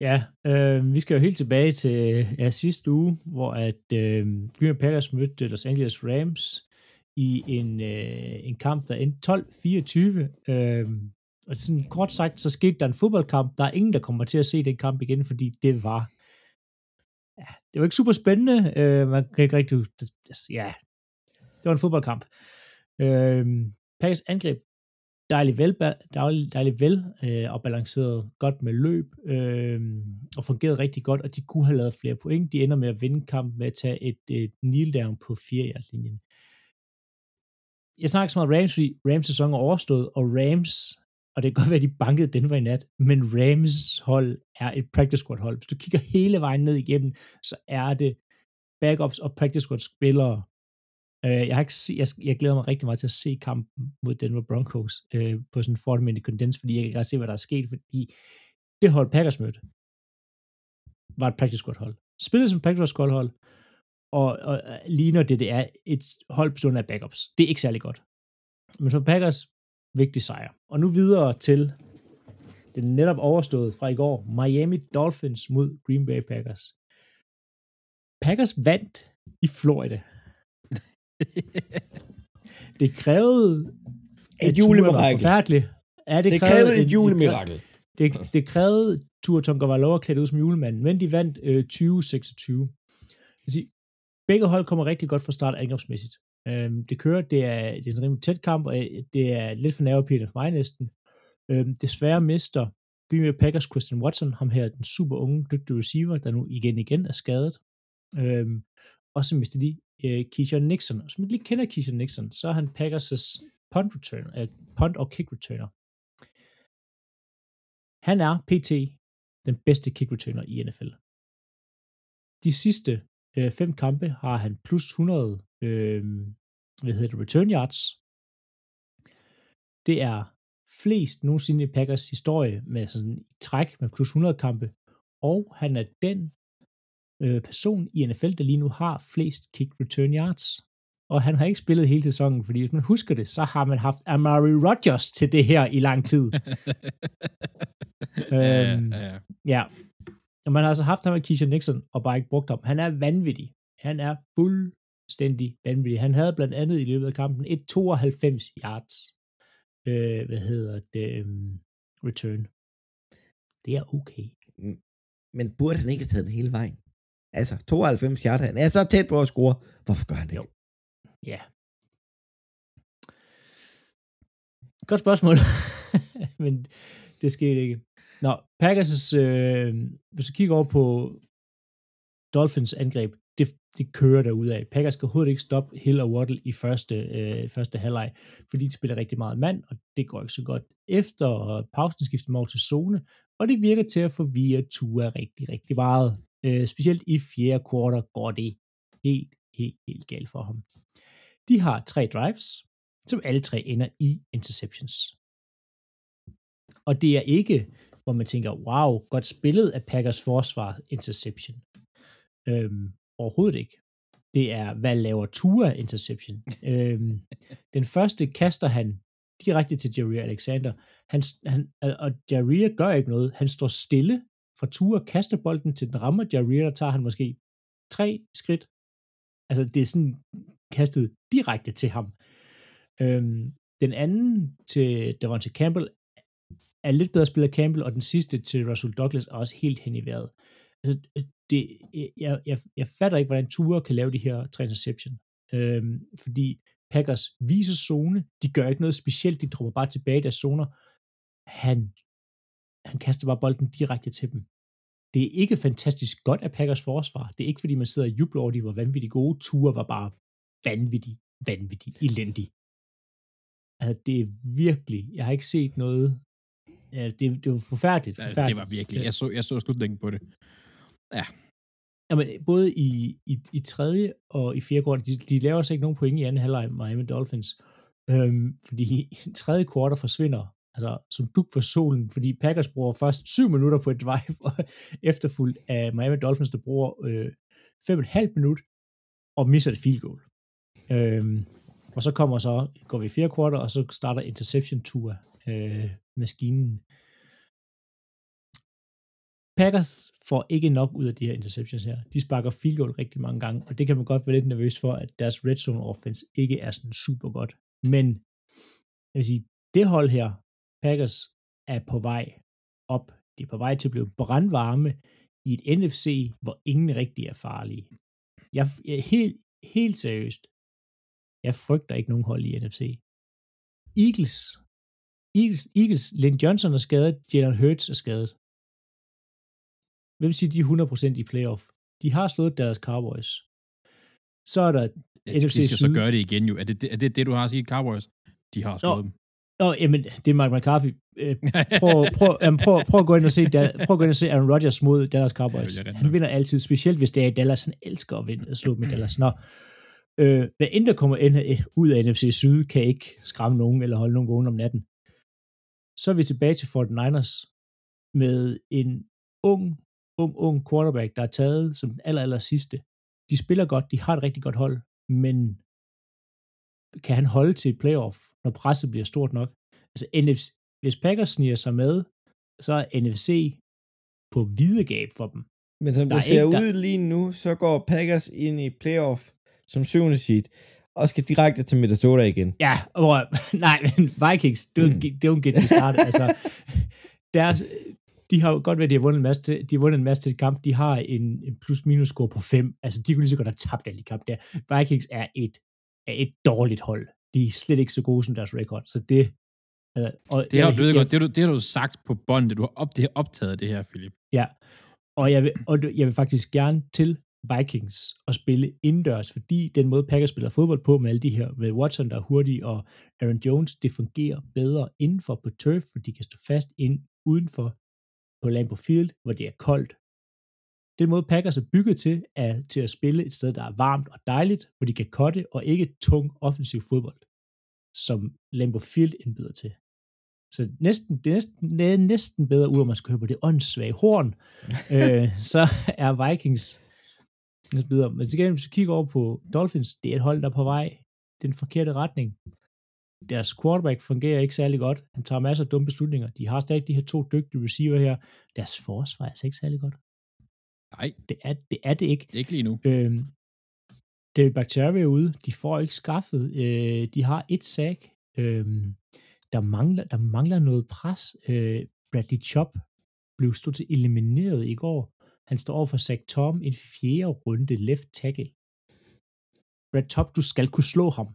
Ja, øh, vi skal jo helt tilbage til ja, sidste uge, hvor at øh, Green Packers mødte Los Angeles Rams i en, øh, en kamp, der endte 12-24. Øh, og sådan kort sagt, så skete der en fodboldkamp. Der er ingen, der kommer til at se den kamp igen, fordi det var ja, det var ikke super spændende. Øh, man kan ikke rigtig... Ja, det var en fodboldkamp. Øh, Packers angreb dejligt vel, dejligt, dejligt vel øh, og balanceret godt med løb øh, og fungerede rigtig godt, og de kunne have lavet flere point. De ender med at vinde kampen med at tage et, et kneel down på 4 linjen jeg snakker så meget Rams, fordi Rams sæson er overstået, og Rams, og det kan godt være, at de bankede Denver i nat, men Rams hold er et practice squad hold. Hvis du kigger hele vejen ned igennem, så er det backups og practice squad spillere, Øh, jeg, har ikke se, jeg, jeg glæder mig rigtig meget til at se kampen mod Denver Broncos øh, på sådan en 40 minute fordi jeg kan godt se, hvad der er sket, fordi det hold Packers mødte var et practice squad hold. Spillede som practice squad hold, og, og ligner det, det er et hold bestående af backups. Det er ikke særlig godt. Men for Packers, vigtig sejr. Og nu videre til den netop overstået fra i går, Miami Dolphins mod Green Bay Packers. Packers vandt i Florida det krævede et julemirakel. Forfærdeligt. Ja, det, det krævede et julemirakel. Det, det krævede Tua Tagovailoa klædt ud som julemanden, men de vandt øh, 2026. Begge hold kommer rigtig godt fra start angrebsmæssigt. Øhm, det kører, det er, det er en rimelig tæt kamp, og øh, det er lidt for nervepirrende for mig næsten. Øhm, desværre mister Green Bay Packers Christian Watson, ham her, den super unge, dygtige receiver, der nu igen igen er skadet. Øhm, og så mister de øh, Keyshawn Nixon. Og som ikke lige kender Keyshawn Nixon, så er han Packers' punt, return, øh, punt og kick returner. Han er PT den bedste kick returner i NFL. De sidste øh, fem kampe har han plus 100 øh, hvad hedder det, return yards. Det er flest nogensinde i Packers historie med sådan i træk med plus 100 kampe, og han er den øh, person i NFL, der lige nu har flest kick return yards. Og han har ikke spillet hele sæsonen, fordi hvis man husker det, så har man haft Amari Rodgers til det her i lang tid. øhm, ja, ja. Ja. Og man har altså haft ham med Keisha Nixon, og bare ikke brugt ham. Han er vanvittig. Han er fuldstændig vanvittig. Han havde blandt andet i løbet af kampen et 92 yards, øh, hvad hedder det, um, return. Det er okay. Men burde han ikke have taget den hele vejen? Altså, 92 yards, han er så tæt på at score. Hvorfor gør han det? Jo. Ja. Godt spørgsmål. Men det skete ikke. Nå, Packers' øh, hvis du kigger over på Dolphins angreb, det, det kører af. Packers kan overhovedet ikke stoppe Hill og Waddle i første, øh, første halvleg, fordi de spiller rigtig meget mand, og det går ikke så godt. Efter pausen skifter man over til zone, og det virker til at forvirre Tua rigtig, rigtig meget. Øh, specielt i fjerde kvartal går det helt, helt, helt galt for ham. De har tre drives, som alle tre ender i interceptions. Og det er ikke, hvor man tænker, wow, godt spillet af Packers forsvar, interception. Øhm, overhovedet ikke. Det er, hvad laver Tua interception? øhm, den første kaster han direkte til Jerry Alexander. Han, han, og Jerry gør ikke noget. Han står stille fra Tua, kaster bolden til den rammer Jerry, der tager han måske tre skridt. Altså, det er sådan kastet direkte til ham. Øhm, den anden til Devontae Campbell er lidt bedre spiller Campbell, og den sidste til Russell Douglas er også helt hen i vejret. Altså, det, jeg, jeg, jeg fatter ikke, hvordan Ture kan lave de her tre interception. Øhm, fordi Packers viser zone, de gør ikke noget specielt, de dropper bare tilbage i deres zoner. Han, han kaster bare bolden direkte til dem. Det er ikke fantastisk godt af Packers forsvar. Det er ikke, fordi man sidder og jubler over, de var vanvittigt gode. Ture var bare vanvittig, vanvittig, elendig. Altså, det er virkelig, jeg har ikke set noget Ja, det, det var forfærdeligt, forfærdeligt. Det var virkelig. Jeg så, jeg så slutningen på det. Ja. Jamen, både i, i, i tredje og i fjerde kvartal, de, de laver altså ikke nogen point i anden halvleg Miami Dolphins, øhm, fordi i tredje kvartal forsvinder, altså som duk for solen, fordi Packers bruger først syv minutter på et drive, og efterfulgt af Miami Dolphins, der bruger øh, fem og et halvt minut, og misser et field goal. Øhm, og så kommer så, går vi i fjerde kvartal, og så starter interception tour øh, maskinen. Packers får ikke nok ud af de her interceptions her. De sparker field goal rigtig mange gange, og det kan man godt være lidt nervøs for, at deres red zone offense ikke er sådan super godt. Men jeg vil sige, det hold her, Packers, er på vej op. De er på vej til at blive brandvarme i et NFC, hvor ingen rigtig er farlige. Jeg, jeg helt, helt seriøst, jeg frygter ikke nogen hold i NFC. Eagles Eagles, Eagles, Lynn Johnson er skadet, Jalen Hurts er skadet. Hvem siger, de er 100% i playoff? De har slået deres Cowboys. Så er der ja, NFC de skal Syd. så gøre det igen jo. Er det, er det det, du har at sige Cowboys? De har slået Nå, dem. Nå, jamen, det er Mike McCarthy. Øh, prøv, prøv, jamen, prøv, prøv, at gå ind og se, prøv at gå ind og se Aaron Rodgers mod Dallas Cowboys. Ja, han vinder altid, specielt hvis det er i Dallas. Han elsker at vinde, at slå med Dallas. Nå, øh, hvad end der kommer ud af NFC Syd, kan ikke skræmme nogen eller holde nogen vågen om natten så er vi tilbage til 49ers med en ung, ung, ung quarterback, der er taget som den aller, aller sidste. De spiller godt, de har et rigtig godt hold, men kan han holde til et playoff, når presset bliver stort nok? Altså, NFC, hvis Packers sniger sig med, så er NFC på videgab for dem. Men som det ser ikke, ud der... lige nu, så går Packers ind i playoff som syvende seed og skal direkte til Minnesota igen. Ja, og, nej, men Vikings, det er jo, det er jo en get start. altså, deres, de har godt været, de har vundet en masse, de har vundet en masse til kamp. De har en, en plus-minus score på 5. Altså, de kunne lige så godt have tabt alle de kamp der. Vikings er et, er et dårligt hold. De er slet ikke så gode som deres record. Så det, øh, og det har, du, jeg, godt, det, har du, det har du sagt på båndet. Du har op, det har optaget det her, Philip. Ja, og jeg vil, og jeg vil faktisk gerne til Vikings at spille indendørs, fordi den måde Packers spiller fodbold på med alle de her, med Watson, der er hurtig, og Aaron Jones, det fungerer bedre indenfor på turf, for de kan stå fast ind udenfor på Lambeau Field, hvor det er koldt. Den måde Packers er bygget til, er til at spille et sted, der er varmt og dejligt, hvor de kan kotte, og ikke tung offensiv fodbold, som Lambeau Field indbyder til. Så næsten, det, er næsten, det er næsten bedre, ud, at man skal høre på det åndssvage horn. øh, så er Vikings så videre. Men til gengæld, hvis du kigger over på Dolphins, det er et hold, der er på vej den forkerte retning. Deres quarterback fungerer ikke særlig godt. Han tager masser af dumme beslutninger. De har stadig de her to dygtige receiver her. Deres forsvar er altså ikke særlig godt. Nej, Det er det, er det ikke. ikke lige nu. Øhm, David Bakhtiari er ude. De får ikke skaffet. Øh, de har et sack. Øhm, der, mangler, der mangler noget pres. Øh, Bradley Chop blev stort til elimineret i går. Han står over for Zach Tom, en fjerde runde left tackle. Brad Top, du skal kunne slå ham.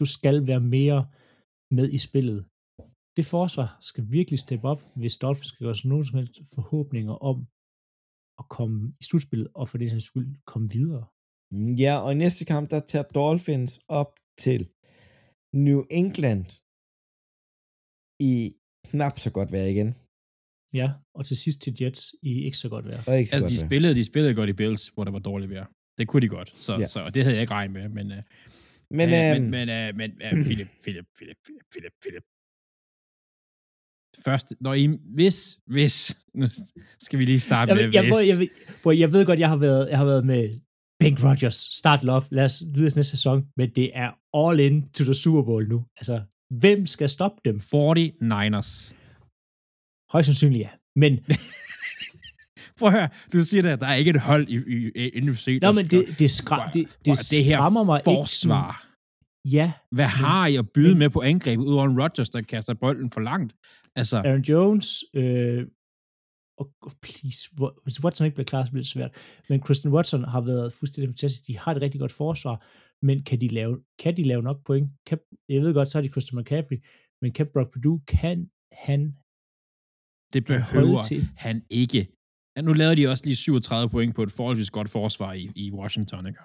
Du skal være mere med i spillet. Det forsvar skal virkelig steppe op, hvis Dolphins skal gøre sig nogen som helst forhåbninger om at komme i slutspillet, og for det sags skyld komme videre. Mm, ja, og i næste kamp, der tager Dolphins op til New England i knap så godt vejr igen. Ja, og til sidst til Jets i ikke så godt vejr. Ikke så Altså, de godt vejr. spillede, de spillede godt i Bills, hvor der var dårligt vejr. Det kunne de godt, så, Ja. så og det havde jeg ikke regnet med, men, uh, Men, uh, øhm, men, men, uh, men uh, Philip, Philip, Philip, Philip, Philip, Philip. Først, når I, hvis, hvis, nu skal vi lige starte Jeg, med jeg, jeg, hvis. jeg, jeg, jeg, jeg ved godt, jeg har været, jeg har været med Bank Rodgers, start love, lad os videre næste sæson, men det er all in to the Super Bowl nu. Altså, hvem skal stoppe dem? 49ers. Højst sandsynligt ja. Men, Prøv at høre, du siger der, der er ikke et hold i, i, i NFC. nå, men det, det, skra, det, det, er det her skræmmer mig ikke. forsvar. Sådan, ja, Hvad har I at byde men- med på angrebet, udover en Rodgers, der kaster bolden for langt? Altså, Aaron Jones, øh, og og please, hvis Watson ikke bliver klar, så bliver det svært. Men Christian Watson har været fuldstændig fantastisk. De har et rigtig godt forsvar, men kan de lave, kan de lave nok point? Kan, jeg ved godt, så har de Christian McCaffrey, men kan Brock Purdue, kan han det behøver til? han ikke. Ja, nu lavede de også lige 37 point på et forholdsvis godt forsvar i, i Washington, ikke?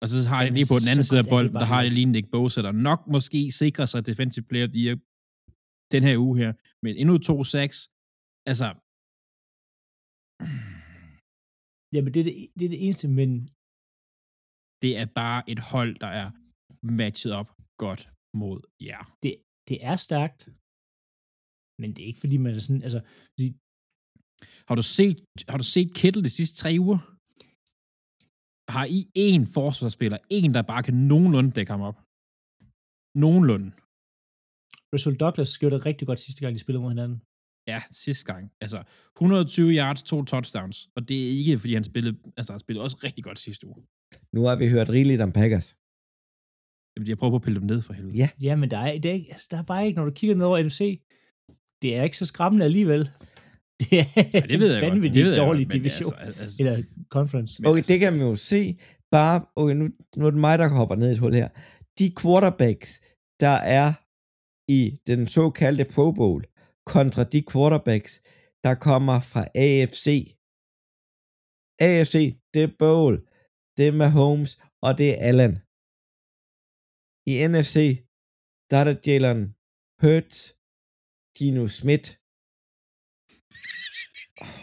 Og så har de lige på den anden side af er bolden, der har de lige Nick Bosa, der nok måske sikrer sig defensive player the year den her uge her. Men endnu to sacks. Altså, Jamen, det er det, det, er det eneste, men det er bare et hold, der er matchet op godt mod jer. det, det er stærkt. Men det er ikke, fordi man er sådan, altså, fordi Har du set, har du set Kittle de sidste tre uger? Har I en forsvarsspiller, en, der bare kan nogenlunde dække ham op? Nogenlunde. Russell Douglas gjorde det rigtig godt sidste gang, de spillede mod hinanden. Ja, sidste gang. Altså, 120 yards, to touchdowns. Og det er ikke, fordi han spillede, altså han spillede også rigtig godt sidste uge. nu har vi hørt rigeligt om Packers. Jamen, jeg prøver på at pille dem ned for helvede. Ja. Ja, men der er, det er, ikke, altså, der er bare ikke, når du kigger ned over NFC, det er ikke så skræmmende alligevel. Det er Ja, det ved jeg godt. vanvittigt Det ved jeg dårlig godt, men division. Altså, altså, Eller conference. Okay, altså- det kan man jo se. Bare, okay, nu, nu er det mig, der hopper ned i et hul her. De quarterbacks, der er i den såkaldte Pro Bowl, kontra de quarterbacks, der kommer fra AFC. AFC, det er Bowl, det er Mahomes, og det er Allen. I NFC, der er der Jalen Hurts, Gino Smith,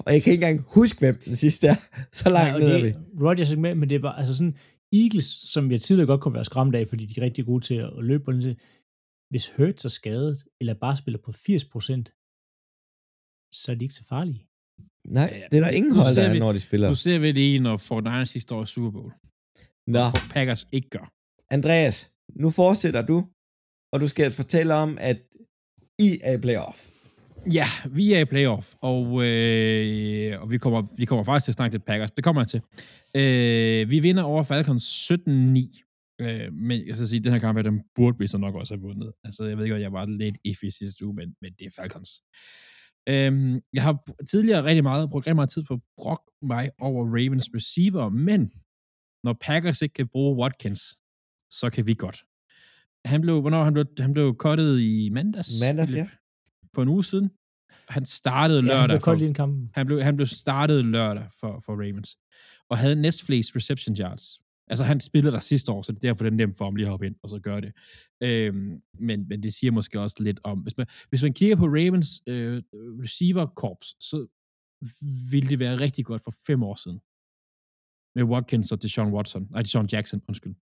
og jeg kan ikke engang huske, hvem den sidste er. Så langt og ned er det, vi. Rodgers er ikke med, men det er bare, altså sådan, Eagles, som jeg tidligere godt kunne være skræmt af, fordi de er rigtig gode til at løbe på den til, hvis Hurts er skadet, eller bare spiller på 80%, så er de ikke så farlige. Nej, Ja, ja. det er der ingen hold, der er, vi- når de spiller. Nu ser vi det i, når Fortnite sidste år i Super Bowl. Nå, Og Packers ikke gør. Andreas, nu fortsætter du, og du skal fortælle om, at i er i playoff. Ja, vi er i playoff, og, øh, og vi, kommer, vi kommer faktisk til at snakke lidt Packers. Det kommer jeg til. Øh, vi vinder over Falcons 17-9. Øh, men jeg skal sige, at den her kamp, den burde vi så nok også have vundet. Altså, jeg ved ikke, at jeg var lidt iffy sidste uge, men, men det er Falcons. Øh, jeg har tidligere rigtig meget, brugt rigtig meget tid på at brokke mig over Ravens receiver, men når Packers ikke kan bruge Watkins, så kan vi godt. Han blev, hvornår han blev, han blev cuttet i mandags? Mandags, ja. For en uge siden. Han startede Ja, han lørdag. blev koldt lige en kamp. han, blev, han blev startet lørdag for, for Ravens. Og havde næstflest reception yards. Altså, han spillede der sidste år, så det er derfor, det er nemt for ham lige at hoppe ind og så gøre det. Øhm, men, men det siger måske også lidt om... Hvis man, hvis man kigger på Ravens øh, receiver corps, så ville det være rigtig godt for fem år siden. Med Watkins og Deshaun Watson. Nej, Deshaun Jackson, undskyld.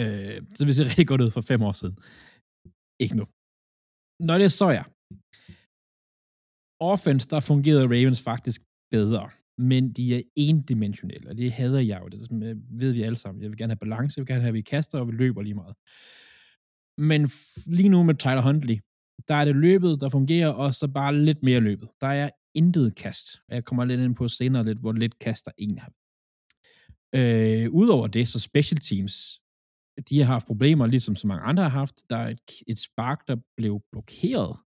Øh, så det ser rigtig godt ud for fem år siden. Ikke nu. Når det så er, offense, der fungerede Ravens faktisk bedre. men de er endimensionelle, og det hader jeg jo. Det øh, ved vi alle sammen. Jeg vil gerne have balance, jeg vil gerne have, at vi kaster, og vi løber lige meget. Men lige nu med Tyler Huntley, der er det løbet, der fungerer, og så bare lidt mere løbet. Der er intet kast. Jeg kommer lidt ind på senere lidt, hvor lidt kaster en har. Øh, Udover det, så special teams, de har haft problemer, ligesom så mange andre har haft. Der er et, et spark, der blev blokeret.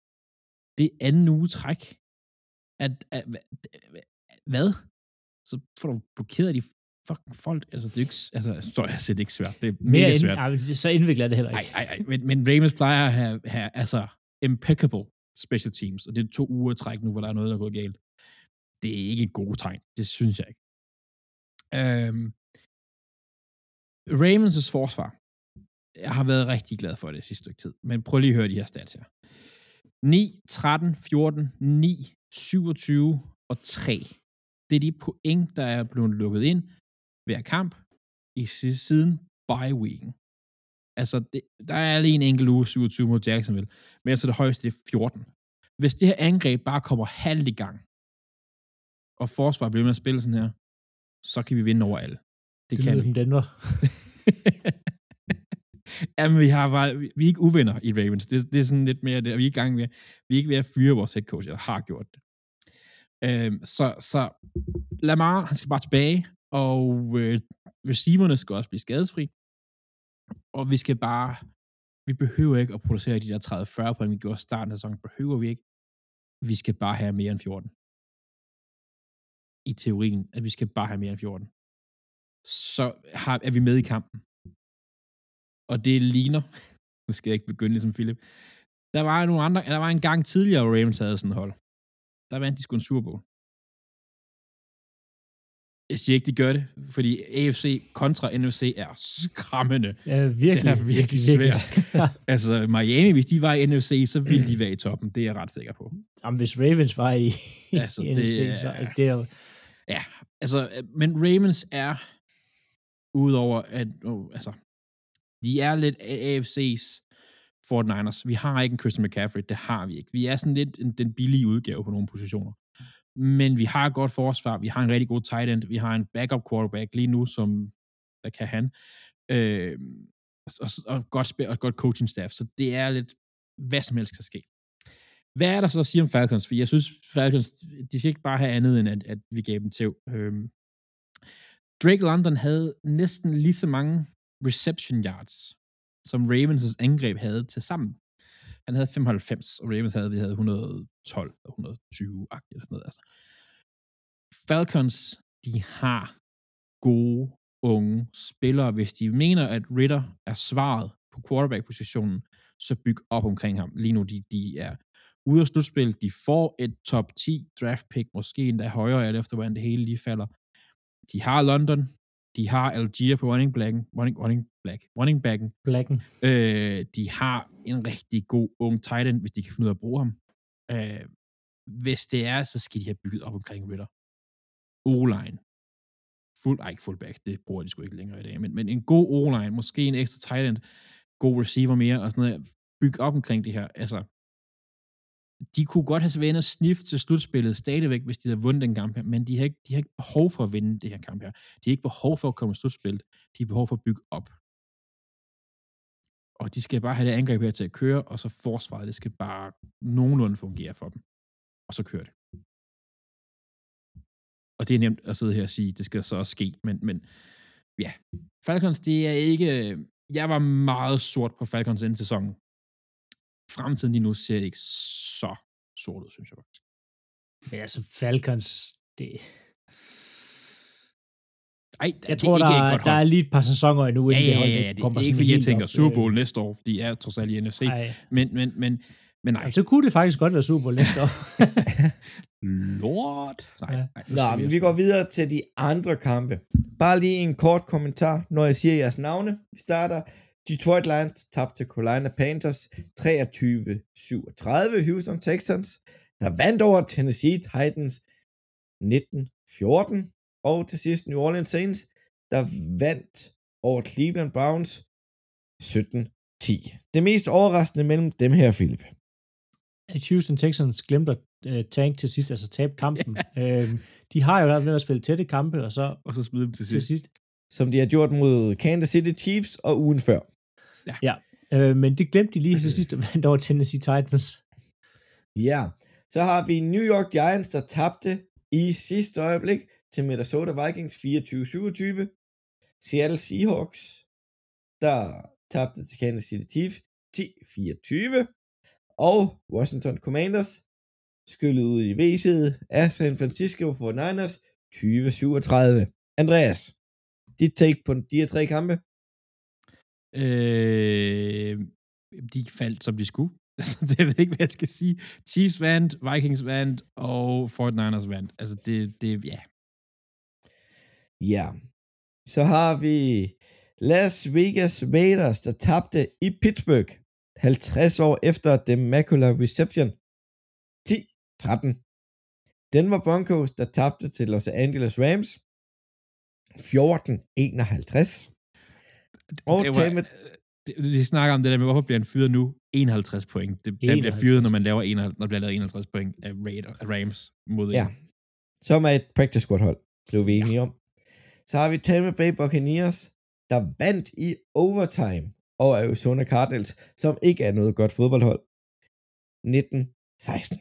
Det anden uge træk. At, at, at, hvad? Så får du blokeret de fucking folk. Altså, det er ikke, altså, så jeg det ikke svært. Det er mere ind, svært. Ej, så indviklet er det heller ikke. Nej, nej, men, men Ravens plejer at have, have, altså, impeccable special teams, og det er to uger træk nu, hvor der er noget, der er gået galt. Det er ikke et godt tegn. Det synes jeg ikke. Øhm, Ravens' forsvar. Jeg har været rigtig glad for det sidste stykke tid, men prøv lige at høre de her stats her. 9, 13, 14, 9, 27 og 3. Det er de point, der er blevet lukket ind hver kamp i siden bye weeken. Altså, det, der er lige en enkelt uge 27 mod Jacksonville, men altså det højeste det er 14. Hvis det her angreb bare kommer halvt i gang, og forsvaret bliver med at spille sådan her, så kan vi vinde over alle. Det, det kan vi. Denver. Jamen, vi, har bare, vi, er ikke uvenner i Ravens. Det, det er sådan lidt mere det. Vi er, i gang med, vi er ikke ved at fyre vores head coach, eller har gjort det. Øhm, så, så Lamar, han skal bare tilbage, og øh, receiverne skal også blive skadesfri. Og vi skal bare, vi behøver ikke at producere de der 30-40 point, vi gjorde starten af sæsonen, behøver vi ikke. Vi skal bare have mere end 14. I teorien, at vi skal bare have mere end 14. Så har, er vi med i kampen. Og det ligner, nu skal jeg ikke begynde ligesom Philip, der var nogle andre, der var en gang tidligere, hvor Ravens havde sådan et hold. Der vandt de sgu en Super Bowl. Jeg siger ikke, de gør det, fordi AFC kontra NFC er skræmmende. Ja, virkelig, Den er virkelig, virkelig svær. altså, Miami, hvis de var i NFC, så ville de være i toppen. Det er jeg ret sikker på. Jamen, hvis Ravens var i, altså, i NFC, det, så det er. Ja, altså, men Ravens er, udover at, oh, altså, de er lidt AFC's 49ers. Vi har ikke en Christian McCaffrey, det har vi ikke. Vi er sådan lidt en, den billige udgave på nogle positioner. Men vi har et godt forsvar, vi har en rigtig god tight end, vi har en backup quarterback lige nu, som hvad kan han, øh, og, og, godt spil, og godt coaching staff, så det er lidt, hvad som helst kan ske. Hvad er der så at sige om Falcons? For jeg synes, Falcons, de skal ikke bare have andet, end at, at vi gav dem til. Øh, Drake London havde næsten lige så mange reception yards, som Ravens' angreb havde til sammen. Han havde 95, og Ravens havde, vi havde 112 og 120 eller sådan noget. Altså. Falcons, de har gode, unge spillere. Hvis de mener, at Ritter er svaret på quarterback-positionen, så byg op omkring ham. Lige nu, de, de er ude af slutspil. De får et top 10 draft pick, måske endda højere, alt efter hvordan det hele lige falder. De har London, de har Algier på running blacken, running, running black, running backen. Blacken. Øh, de har en rigtig god ung tight end, hvis de kan finde ud af at bruge ham. Øh, hvis det er, så skal de have bygget op omkring Ritter. O-line. Fuld, ej, ikke fullback, det bruger de sgu ikke længere i dag, men, men en god O-line, måske en ekstra tight end, god receiver mere, og sådan noget, bygge op omkring det her. Altså, de kunne godt have været og til slutspillet stadigvæk, hvis de havde vundet den kamp her, men de har, ikke, de har ikke behov for at vinde det her kamp her. De har ikke behov for at komme i slutspillet. De har behov for at bygge op. Og de skal bare have det angreb her til at køre, og så forsvaret, det skal bare nogenlunde fungere for dem. Og så kører det. Og det er nemt at sidde her og sige, det skal så også ske, men, men ja, Falcons, det er ikke... Øh, jeg var meget sort på Falcons inden sæsonen fremtiden lige nu ser ikke så sort ud, synes jeg faktisk. Ja, altså Falcons, det... Ej, jeg tror, der, er, der er lige et par sæsoner endnu, inden ja, ja, ja, ja, det, kommer det er ikke, fordi jeg tænker Super Bowl øh... næste år, de er trods alt i NFC, Ej. men, men, men, men nej. Jamen, så kunne det faktisk godt være Super Bowl næste år. Lord. Nej, ja. nej Nå, men vi går videre til de andre kampe. Bare lige en kort kommentar, når jeg siger jeres navne. Vi starter Detroit Lions tabte til Carolina Panthers 23-37. Houston Texans, der vandt over Tennessee Titans 19-14. Og til sidst New Orleans Saints, der vandt over Cleveland Browns 17-10. Det mest overraskende mellem dem her, Philip. Houston Texans glemte at uh, tank til sidst, altså tabe kampen. øhm, de har jo været med at spille tætte kampe, og så Og så smide dem til til sidst. sidst. Som de har gjort mod Kansas City Chiefs og ugen før. Øh, men det glemte de lige til sidst og vandt over Tennessee Titans. Ja, så har vi New York Giants, der tabte i sidste øjeblik til Minnesota Vikings 24-27. Seattle Seahawks, der tabte til Kansas City Chiefs 10-24. Og Washington Commanders skyllede ud i væset af San Francisco 49ers 20-37. Andreas, dit take på de her tre kampe? Øh, de faldt, som de skulle. Altså, det ved jeg ikke, hvad jeg skal sige. Chiefs vandt, Vikings vandt, og 49ers vandt. Altså, det, det ja. Ja. Så har vi Las Vegas Raiders, der tabte i Pittsburgh 50 år efter The Macula Reception 10-13. Denver Broncos, der tabte til Los Angeles Rams 14-51. Og det det, vi snakker om det der med, hvorfor bliver han fyret nu? 51 point. Det, han bliver 51. fyret, når man laver 51, når der bliver lavet 51 point af, Raider, af Rams mod Ja. som er et practice squad hold, blev vi enige om. Så har vi Tampa Bay Buccaneers, der vandt i overtime over Arizona Cardinals, som ikke er noget godt fodboldhold. 19-16.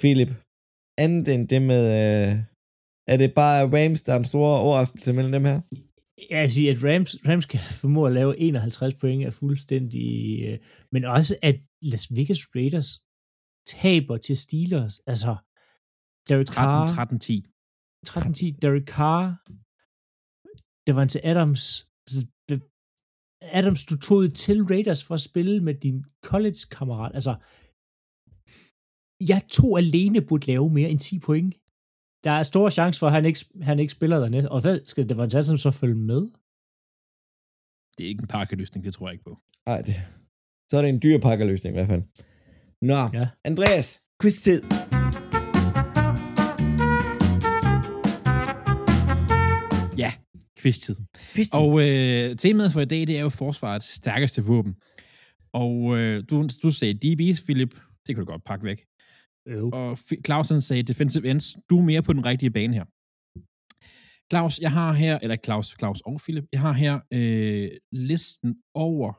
Philip, andet end det med, øh, er det bare Rams, der er en stor overraskelse mellem dem her? Jeg vil sige, at Rams, Rams kan formå at lave 51 point er fuldstændig... Øh, men også, at Las Vegas Raiders taber til Steelers. Altså, Derek Carr... 13, 13-10. 13-10, Derek Carr, det var til Adams. Altså, Adams, du tog til Raiders for at spille med din college-kammerat. Altså, jeg tog alene burde lave mere end 10 point. Der er stor chance for, at han ikke, han ikke spiller dernede. Og hvad skal det være som så følge med? Det er ikke en pakkeløsning, det tror jeg ikke på. Ej, det, så er det en dyr pakkeløsning i hvert fald. Nå, Ja. ja. Andreas, quiz-tid. Ja, quiz-tid. Quiz-tid. Og øh, temaet for i dag, det er jo forsvarets stærkeste våben. Og øh, du, du sagde DB's, Philip. Det kan du godt pakke væk. Øv. Og Clausen sagde defensive ends. Du er mere på den rigtige bane her. Claus, jeg har her, eller Claus, Claus og Philip, jeg har her øh, listen over,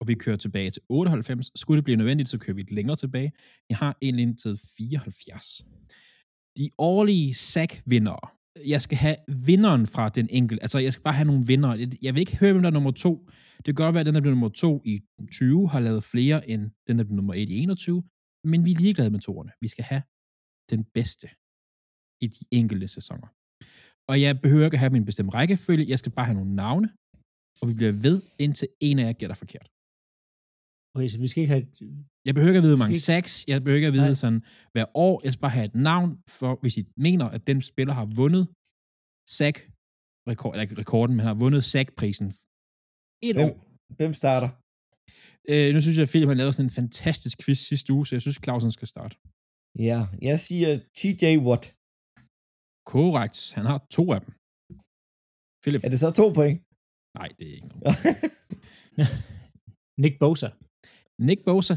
og vi kører tilbage til 98. Skulle det blive nødvendigt, så kører vi lidt længere tilbage. Jeg har en til 74. De årlige sack vindere. Jeg skal have vinderen fra den enkelte. Altså, jeg skal bare have nogle vinder. Jeg vil ikke høre, hvem der er nummer to. Det kan godt være, at den, der blev nummer to i 20, har lavet flere end den, der blev nummer et i 21. Men vi er ligeglade med toerne. Vi skal have den bedste i de enkelte sæsoner. Og jeg behøver ikke at have min bestemt rækkefølge. Jeg skal bare have nogle navne. Og vi bliver ved, indtil en af jer gætter forkert. Okay, så vi skal ikke have... Jeg behøver ikke at vide, hvor mange Skal sacks. Jeg behøver ikke at vide Nej. sådan, hver år. Jeg skal bare have et navn, for hvis I mener, at den spiller har vundet sack rekord, eller ikke rekorden, men har vundet sack-prisen et Hvem, år. hvem starter? Øh, nu synes jeg, at Philip har lavet sådan en fantastisk quiz sidste uge, så jeg synes, Clausen skal starte. Ja, jeg siger TJ Watt. Korrekt. Han har to af dem. Philip? Er det så to point? Nej, det er ikke noget. Nick Bosa. Nick Bosa,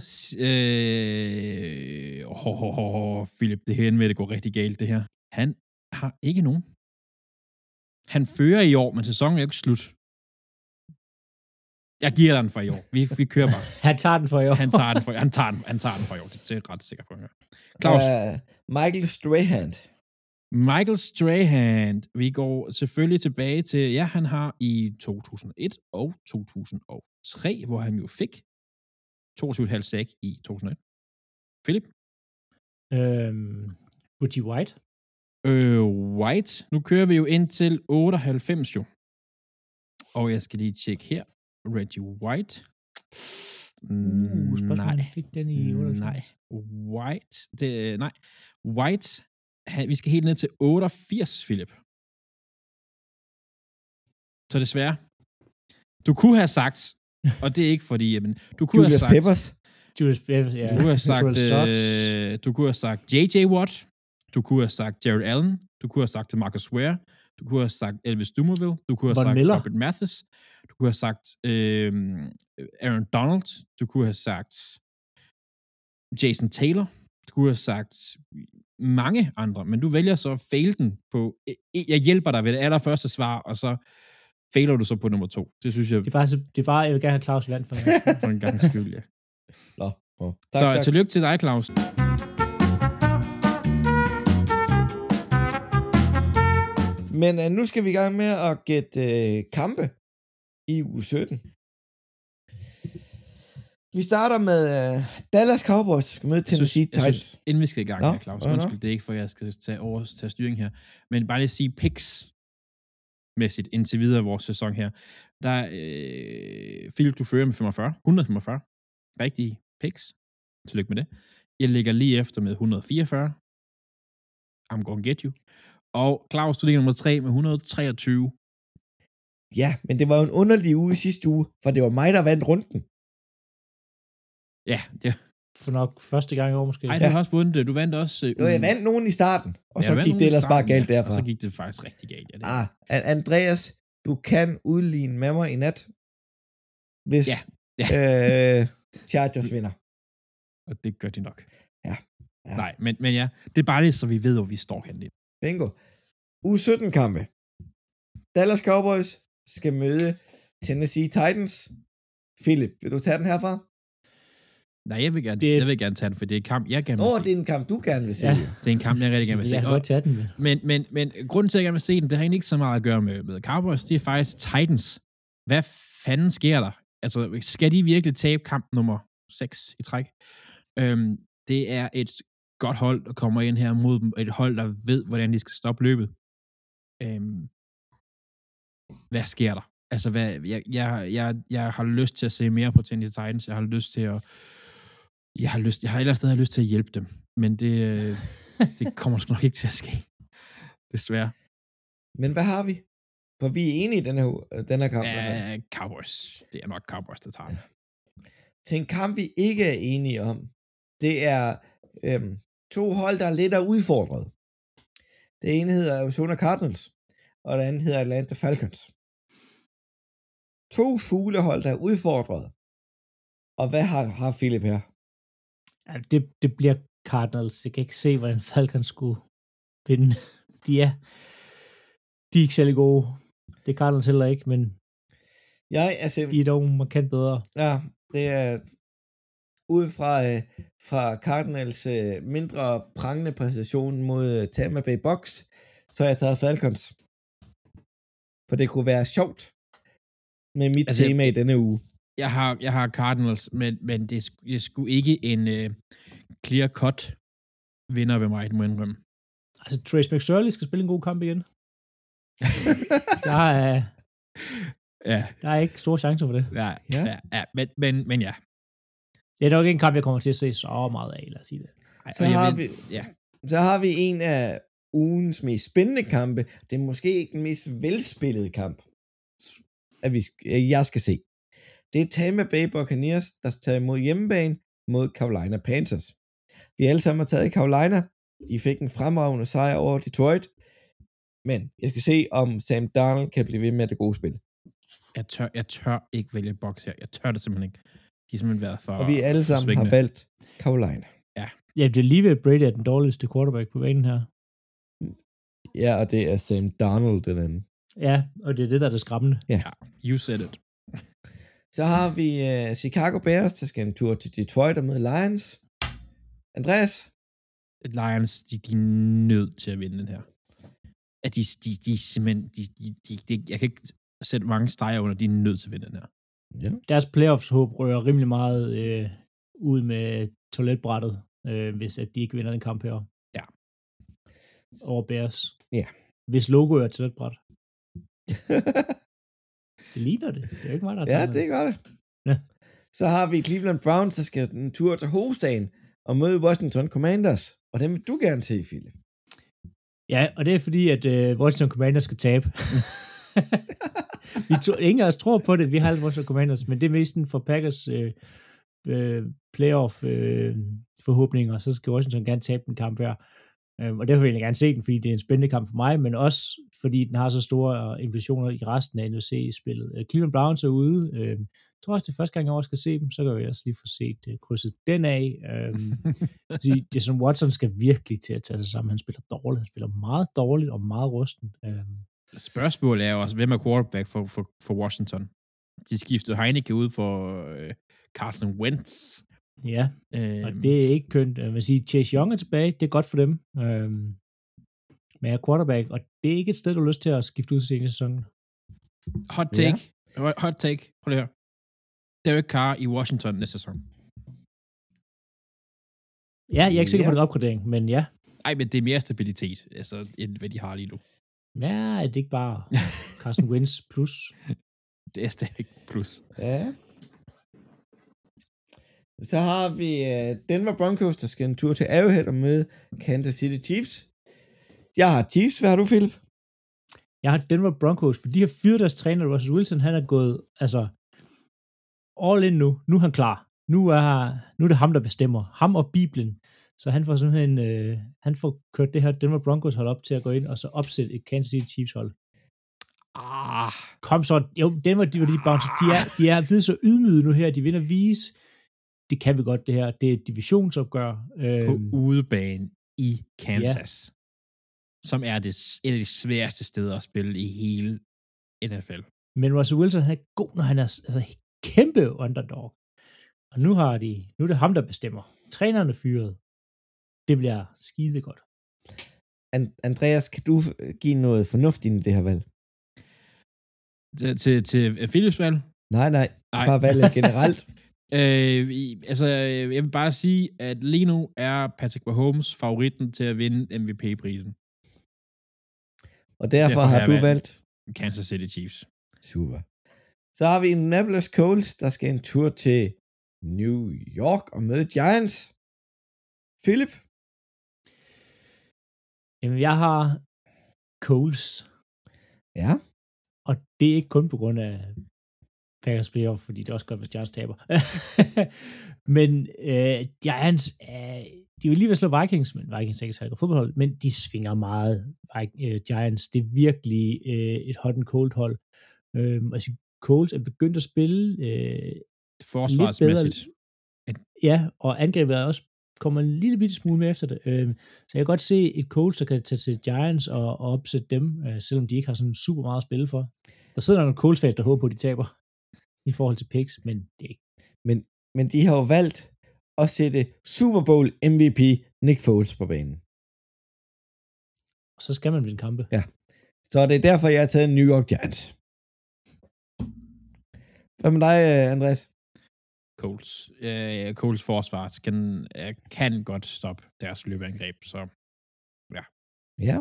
øh, oh, oh, oh, oh, Philip, det her med, det går rigtig galt, det her. Han har ikke nogen. Han fører i år, men sæsonen er jo ikke slut. Jeg giver dig den for i år. Vi, vi kører bare. Han tager den for i år. Han tager den for, han tager den, han tager den for i år. Det er jeg ret sikker på. Ja. Claus, Uh, Michael Strahan. Michael Strahan. Vi går selvfølgelig tilbage til, ja, han har i 2001 og 2003, hvor han jo fik 22,5 sack i 2001. Philip? Øhm, Reggie White. Øh, White. Nu kører vi jo ind til 98 jo. Og jeg skal lige tjekke her. Reggie White. Uh, spørgsmålet, nej. fik den i 98. Nej. White. Det, nej. White. Han, vi skal helt ned til 88, Philip. Så desværre. Du kunne have sagt, og det er ikke fordi, jamen, du kunne Julius have sagt, Peppers. Julius Peppers, ja. du kunne have sagt, øh, du kunne have sagt J.J. Watt, du kunne have sagt Jared Allen, du kunne have sagt til Marcus Ware, du kunne have sagt Elvis Dumerville, du kunne have Von sagt Miller. Robert Mathis, du kunne have sagt øh, Aaron Donald, du kunne have sagt Jason Taylor. Du kunne have sagt mange andre, men du vælger så at fail den på, jeg hjælper dig ved det allerførste svar, og så failer du så på nummer to. Det synes jeg... Det er faktisk, det er bare, jeg vil gerne have Claus vand for, for en gang skyld, ja. Nå, oh, tak, så tak. tillykke til dig, Claus. Men uh, nu skal vi i gang med at gætte uh, kampe i uge 17. Vi starter med uh, Dallas Cowboys, skal møde Tennessee Titans. Synes, inden vi skal i gang ja, her, Claus, undskyld, det er ikke for, at jeg skal tage over tage styring her, men bare lige sige picks mæssigt indtil videre vores sæson her. Der er øh, Philip, du fører med 45, 145 rigtige picks. Tillykke med det. Jeg ligger lige efter med 144. I'm gonna get you. Og Claus, du ligger nummer 3 med 123. Ja, men det var jo en underlig uge i sidste uge, for det var mig, der vandt runden. Ja, det, for nok første gang i år måske. Nej, du har også vundet det. Du vandt også... Uh, jo, jeg vandt nogen i starten, og ja, så gik det ellers bare galt derfra. Og så gik det faktisk rigtig galt. Ja, det. Ah, Andreas, du kan udligne med mig i nat, hvis ja. Ja. Øh, Chargers vinder. Og det gør de nok. Ja. ja. Nej, men, men ja, det er bare lige, så vi ved, hvor vi står henne. Bingo. U 17 kampe. Dallas Cowboys skal møde Tennessee Titans. Philip, vil du tage den herfra? Nej, jeg vil gerne, det, jeg vil gerne tage den, for det er en kamp, jeg gerne vil Åh, oh, det er en kamp, du gerne vil se. Ja. Det er en kamp, jeg rigtig gerne vil se. Jeg kan godt tage den. Men, men, men grunden til, at jeg gerne vil se den, det har egentlig ikke så meget at gøre med, med Cowboys. Det er faktisk Titans. Hvad fanden sker der? Altså, skal de virkelig tabe kamp nummer 6 i træk? Øhm, det er et godt hold, der kommer ind her mod et hold, der ved, hvordan de skal stoppe løbet. Øhm, hvad sker der? Altså, hvad, jeg, jeg, jeg, jeg har lyst til at se mere på Tennessee Titans. Jeg har lyst til at jeg har, lyst, jeg har ellers stadig lyst til at hjælpe dem, men det, øh, det kommer sgu nok ikke til at ske. Desværre. Men hvad har vi? For vi er enige i den her, den her kamp. Ja, Cowboys. Det er nok Cowboys, der tager det. Til en kamp, vi ikke er enige om, det er øhm, to hold, der er lidt er udfordret. Det ene hedder Arizona Cardinals, og det andet hedder Atlanta Falcons. To fuglehold, der er udfordret. Og hvad har, har Philip her? Ja, det, det bliver Cardinals. Jeg kan ikke se, hvordan Falcons skulle vinde. De er, de er ikke særlig gode. Det er Cardinals heller ikke, men jeg, altså, de er dog markant bedre. Ja, det er ud fra, øh, fra Cardinals øh, mindre prangende præstation mod øh, Tampa Bay Box, så har jeg taget Falcons. For det kunne være sjovt med mit altså, tema i denne uge. Jeg har, jeg har Cardinals, men, men det, det er sgu ikke en uh, clear-cut vinder ved mig, det må jeg indrømme. Altså, Trace McSorley skal spille en god kamp igen. der, er, ja. der er ikke store chancer for det. Ja, ja. ja, ja men, men, men ja. Det er nok ikke en kamp, jeg kommer til at se så meget af, lad os sige det. Ej, så, har vil, vi, ja. så har vi en af ugens mest spændende kampe. Det er måske ikke den mest velspillede kamp, at vi, jeg skal se. Det er Tampa Bay Buccaneers, der tager imod hjemmebane mod Carolina Panthers. Vi alle sammen har taget Carolina. De fik en fremragende sejr over Detroit. Men jeg skal se, om Sam Darnold kan blive ved med det gode spil. Jeg tør, jeg tør ikke vælge boks her. Jeg tør det simpelthen ikke. De har simpelthen været for Og vi alle sammen har valgt Carolina. Ja. Ja, det er lige ved Brady er den dårligste quarterback på banen her. Ja, og det er Sam Darnold den anden. Ja, og det er det, der er det skræmmende. Ja. ja you said it. Så har vi uh, Chicago Bears, der skal en tur til Detroit og med Lions. Andreas? Lions, de, de er nødt til at vinde den her. At de, de, de simpelthen, de, de, de, de, jeg kan ikke sætte mange streger under, de er nødt til at vinde den her. Ja. Deres playoffs-håb rører rimelig meget øh, ud med toiletbrættet, øh, hvis at de ikke vinder den kamp her. Ja. Over Bears. Ja. Hvis logo er toiletbræt. Det ligner det. Det er ikke mig, der Ja, det gør det. Ja. Så har vi Cleveland Browns, der skal en tur til hovedstaden og møde Washington Commanders. Og den vil du gerne se, Philip. Ja, og det er fordi, at uh, Washington Commanders skal tabe. vi to, ingen af os tror på det. Vi har alle Washington Commanders, men det er mest for Packers uh, uh, playoff uh, forhåbninger, så skal Washington gerne tabe den kamp her. Uh, og derfor vil jeg gerne se den, fordi det er en spændende kamp for mig, men også fordi den har så store øh, implikationer i resten af NFC-spillet. Øh, Cleveland Browns er ude. Øh, jeg tror også, det er første gang, jeg også skal se dem, så kan jeg også lige få set øh, krydset den af. Øh, Jason Watson skal virkelig til at tage sig sammen. Han spiller dårligt. Han spiller meget dårligt og meget rusten. Øh, Spørgsmålet er jo også, hvem er quarterback for, for, for Washington? De skiftede Heineke ud for øh, Carson Wentz. ja, Øh, og det er ikke kønt. Jeg vil sige, Chase Young er tilbage. Det er godt for dem. Øh, men jeg er quarterback, og det er ikke et sted, du har lyst til at skifte ud til senere i sæsonen. Hot take. Hot, hot take. Prøv lige at høre. Derek Carr i Washington næste sæson. Ja, jeg er ikke sikker på Ja. den opgradering, men ja. Ej, men det er mere stabilitet, altså, end hvad de har lige nu. Ja, er det ikke bare Carson Wentz plus? Det er stadig plus. Ja. Så har vi uh, Denver Broncos, der skal en tur til Arrowhead og møde Kansas City Chiefs. Jeg har Chiefs. Hvad har du, Philip? Jeg har Denver Broncos, for de har fyret deres træner, Russell Wilson, han er gået, altså, all in nu. Nu er han klar. Nu er, nu er det ham, der bestemmer. Ham og Bibelen. Så han får simpelthen, øh, han får kørt det her Denver Broncos hold op til at gå ind, og så opsætte et Kansas City Chiefs hold. Ah, Kom så, jo, Denver, de, de, bounce, de, er, de er blevet så ydmyge nu her, de vinder vise, det kan vi godt det her, det er et divisionsopgør. på Øhm, udebane i Kansas, som er det, et af de sværeste steder at spille i hele NFL. Men Russell Wilson, han er god, når han er altså, kæmpe underdog. Og nu har de, nu er det ham, der bestemmer. Træneren er fyret. Det bliver skide godt. An- Andreas, kan du øh, give noget fornuftigt i det her valg? Til, til, til Philips valg? Nej, nej. Nej. Bare valget generelt. Øh, altså, øh, jeg vil bare sige, at lige nu er Patrick Mahomes favoritten til at vinde MVP-prisen. Og derfor, Derfor har har du valgt. Kansas City Chiefs. Super. Så har vi Indianapolis Colts, der skal en tur til New York og møde Giants. Philip? Jamen, jeg har Coles. Ja. Og det er ikke kun på grund af Packers playoff, fordi det er også godt, hvis Giants taber. men øh, Giants, øh, de vil lige ved at slå Vikings, men Vikings er ikke særlig fodboldhold, men de svinger meget, øh, Giants. Det er virkelig øh, et hot and cold hold. Øh, altså, Coles er begyndt at spille øh, Forsvarsmæssigt. Ja, og angrebet er også kommer en lille bitte smule med efter det. Øh, så jeg kan godt se et coach, der kan tage til Giants og, og opsætte dem, øh, selvom de ikke har sådan super meget at spille for. Der sidder nogle coach fans, der håber på, at de taber i forhold til picks, men det er ikke. Men, men de har jo valgt at sætte Super Bowl MVP Nick Foles på banen. Og så skal man vinde kampe. Så det er derfor, jeg har taget New York Giants. Hvad med dig, øh, Andreas? Coles. Øh, Coles forsvar kan, øh, kan godt stoppe deres løbeangreb, så Ja.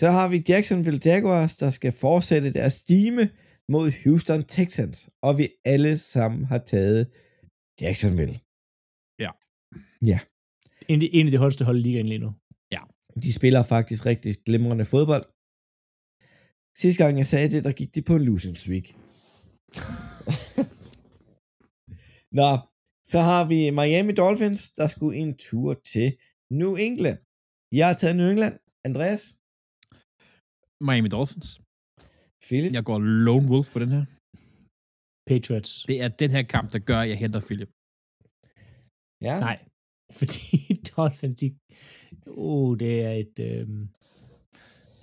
Så har vi Jacksonville Jaguars, der skal fortsætte deres stime mod Houston Texans. Og vi alle sammen har taget Jacksonville. En, af de- en af de holdste hold i ligaen lige nu. De spiller faktisk rigtig glimrende fodbold. Sidste gang jeg sagde det, der gik de på en losing streak. Nå, så har vi Miami Dolphins, der skulle en tur til New England. Jeg har taget New England. Andreas? Miami Dolphins. Philip? Jeg går lone wolf på den her. Patriots. Det er den her kamp, der gør, at jeg henter Philip. Ja. Nej, fordi Dolphins, de... Oh, det er et... Øhm...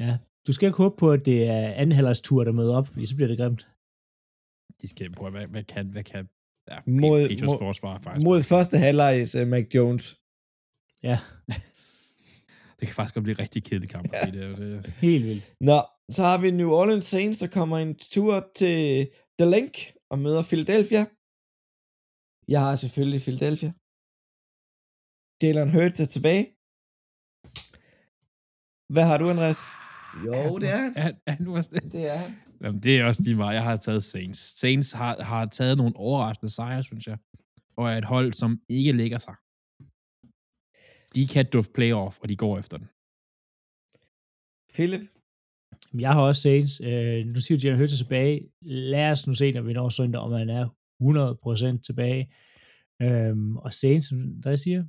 Ja, du skal ikke håbe på, at det er anden halvårs tur, der møder op, fordi så bliver det grimt. De skal prøve, hvad, hvad kan, hvad kan ja, Mod- Patriots mod- forsvar er faktisk. Mod første halvlejs uh, Mac Jones. Ja, Det kan faktisk godt blive rigtig kedelig kamp at se det. det. helt vildt. Nå, så har vi New Orleans Saints, der kommer en tur til The Link og møder Philadelphia. Jeg har selvfølgelig Philadelphia. Jalen Hurts er tilbage. Hvad har du, Andreas? Jo, det er han. Er, er han nu også det? Det er han. Jamen, det er også lige meget. Jeg har taget Saints. Saints har, har taget nogle overraskende sejre, synes jeg. Og er et hold, som ikke lægger sig. De kan dufte playoff, og de går efter den. Philip? Jeg har også Saints. Øh, nu siger du, at Hurts tilbage. Lad os nu se, når vi når søndag, om han er 100% tilbage. Øhm, og Saints, der jeg siger,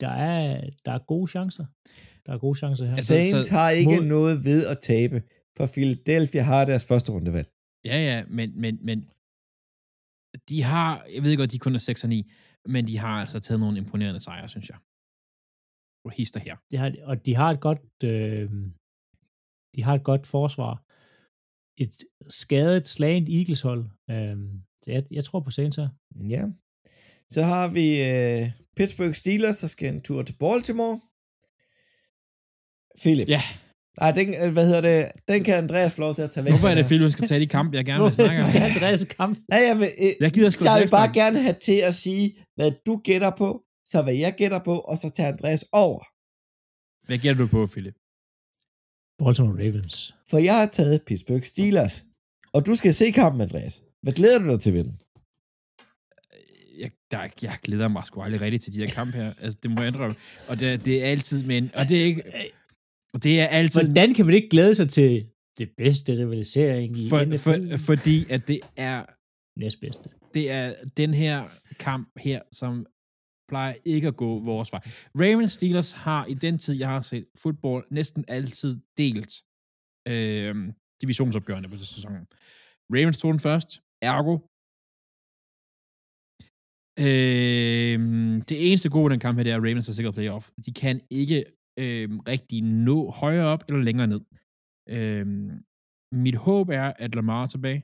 der er, der er gode chancer. Der er gode chancer her. Altså, Saints så- har ikke mod- noget ved at tabe, for Philadelphia har deres første rundevalg. Ja, ja, men, men, men de har, jeg ved godt, de kun er 6 og 9, men de har altså taget nogle imponerende sejre, synes jeg. Og hister her. De har, og de har et godt, øh, de har et godt forsvar. Et skadet, slagent Eagles-hold. Øh, så jeg, jeg tror på Saints her. Ja. Så har vi øh, Pittsburgh Steelers, der skal en tur til Baltimore. Philip. Ja. Ej, den, øh, hvad hedder det? Den kan Andreas få lov til at tage væk. Hvorfor er det, Philip skal tage de kamp, jeg gerne vil snakke om? skal Andreas kamp? Nej, jeg vil, øh, Jeg gider sgu jeg vil bare gerne have til at sige, hvad du gætter på, så hvad jeg gætter på, og så tager Andreas over. Hvad gætter du på, Philip? Baltimore Ravens. For jeg har taget Pittsburgh Steelers. Og du skal se kampen, Andreas. Hvad glæder du dig til ved den? jeg, der, jeg glæder mig sgu aldrig rigtigt til de her kampe her. Altså, det må jeg indrømme. Og det, det er altid, men... Og det er ikke... Og det er altid... Hvordan kan man ikke glæde sig til det bedste rivalisering i For, NFL? for, fordi at det er, Næstbedste. det er den her kamp her, som plejer ikke at gå vores vej. Ravens Steelers har i den tid, jeg har set fodbold, næsten altid delt øh, divisionsopgørende på sæsonen. Ravens tog den først, ergo. Øh, det eneste gode i den kamp her, det er, at Ravens er sikkert playoff. De kan ikke øh, rigtig nå højere op eller længere ned. Øh, mit håb er, at Lamar er tilbage.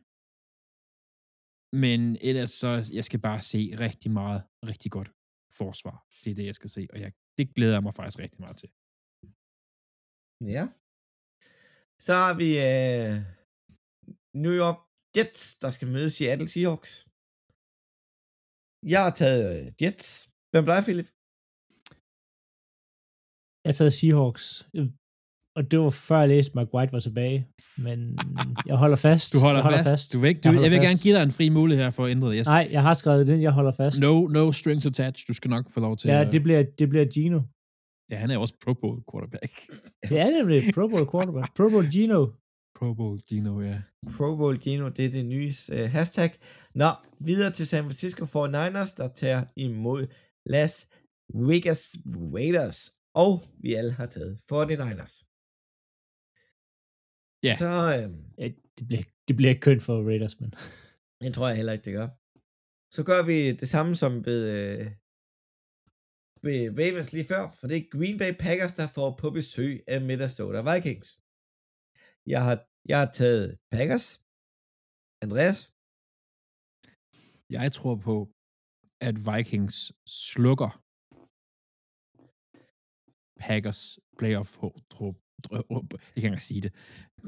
Men ellers så, jeg skal bare se rigtig meget, rigtig godt forsvar. Det er det, jeg skal se, og jeg, det glæder jeg mig faktisk rigtig meget til. Ja. Så har vi øh, New York Jets, der skal møde Seattle Seahawks. Jeg har taget øh, Jets. Hvem er dig, Philip? Jeg taget Seahawks. Og det var før jeg læste, at Mike White var tilbage. Men jeg holder fast. Du holder, jeg holder fast. fast. Du vil ikke, du, Jeg jeg, vil fast. gerne give dig en fri mulighed her for at ændre det. Jeg, Nej, jeg har skrevet den, jeg holder fast. no, no strings attached. Du skal nok få lov til Ja, det bliver, det bliver Gino. Ja, han er også Pro Bowl quarterback. Det er nemlig Pro Bowl quarterback. Pro Bowl Gino. Pro Bowl Gino, ja. Pro Bowl Gino, det er det nye øh, hashtag. Nå, videre til San Francisco 49ers, der tager imod Las Vegas Raiders. Og vi alle har taget 49ers. Ja. Så øh, Ja, det, bliver, det bliver ikke kønt for Raiders, men det tror jeg heller ikke, det gør. Så gør vi det samme som ved, øh, ved Ravens lige før, for det er Green Bay Packers, der får på besøg af Minnesota Vikings. Jeg har, jeg har taget Packers. Andreas? Jeg tror på, at Vikings slukker Packers playoff håb. Jeg kan ikke sige det.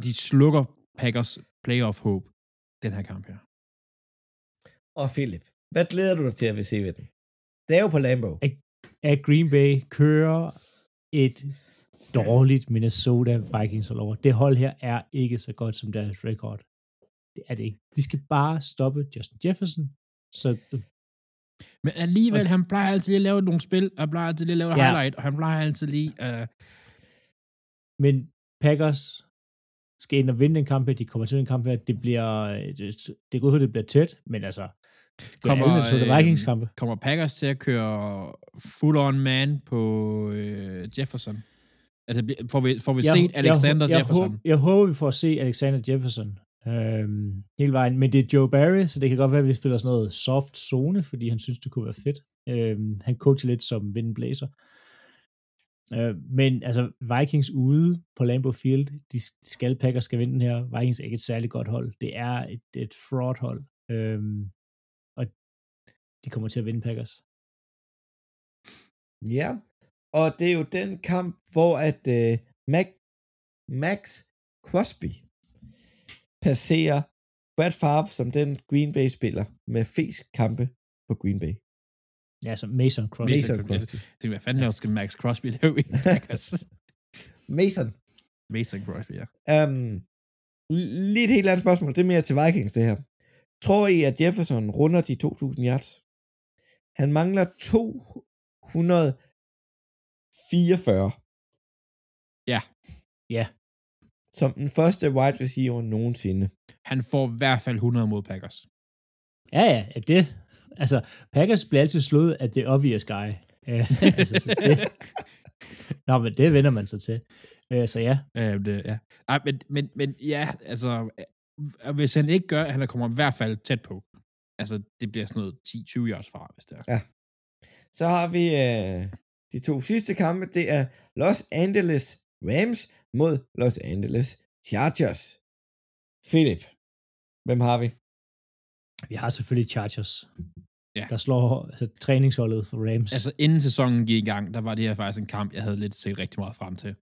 De slukker Packers playoff håb den her kamp her. Og Philip, hvad glæder du dig til at vil se ved den? Det er jo på Lambo. at Green Bay kører et dårligt Minnesota Vikings hold over. Det hold her er ikke så godt som deres record. Det er det ikke. De skal bare stoppe Justin Jefferson. Så Men alligevel, han plejer altid lige at lave nogle spil, han plejer altid lige at lave Ja. highlight, og han plejer altid lige... Uh, Men Packers skal ind og vinde en kamp her. De kommer til en kamp her. Det bliver, øh, det, er godt, at det bliver tæt, men altså, kommer, alle øh, Vikings kampe. kommer Packers til at køre full-on man på øh, Jefferson? Altså, får vi, får vi Jeg- set Alexander jeg, jeg, Jefferson? Jeg, jeg håber, vi får at se Alexander Jefferson øhm, hele vejen. Men det er Joe Barry, så det kan godt være, at vi spiller sådan noget soft zone, fordi han synes, det kunne være fedt. Øhm, han coacher lidt som Vin Blazer. Øh, men altså, Vikings ude på Lambeau Field, de skal Packers skal vinde den her. Vikings er ikke et særligt godt hold. Det er et, et fraud hold. Øhm, og de kommer til at vinde Packers. Ja, og det er jo den kamp, hvor at øh, Mac, Max Crosby passerer Brad Favre som den Green Bay spiller med flest kampe på Green Bay. Ja, så Mason Crosby. Mason Crosby. Det fanden laver skal Max Crosby lave i? Mason. Mason Crosby, ja. Um, lige et helt andet spørgsmål. Det er mere til Vikings, det her. Tror I, at Jefferson runder de 2.000 yards? Han mangler 244. Ja. Ja. Som den første wide receiver nogensinde. Han får i hvert fald 100 mod Packers. Ja, ja, det. Altså, Packers bliver altid slået af det obvious guy. Altså, så det, Nå, men det vender man sig til. Øh, så ja, Ja, det, ja. Ej, men, men, men ja, altså, hvis han ikke gør, han kommer i hvert fald tæt på. Altså, det bliver sådan noget 10-20 yards fra, hvis det er. Ja. Så har vi øh, de to sidste kampe. Det er Los Angeles Rams mod Los Angeles Chargers. Philip, hvem har vi? vi har selvfølgelig Chargers, Ja. der slår altså, træningsholdet for Rams. Altså, inden sæsonen gik i gang, der var det her faktisk en kamp, jeg havde lidt set rigtig meget frem til.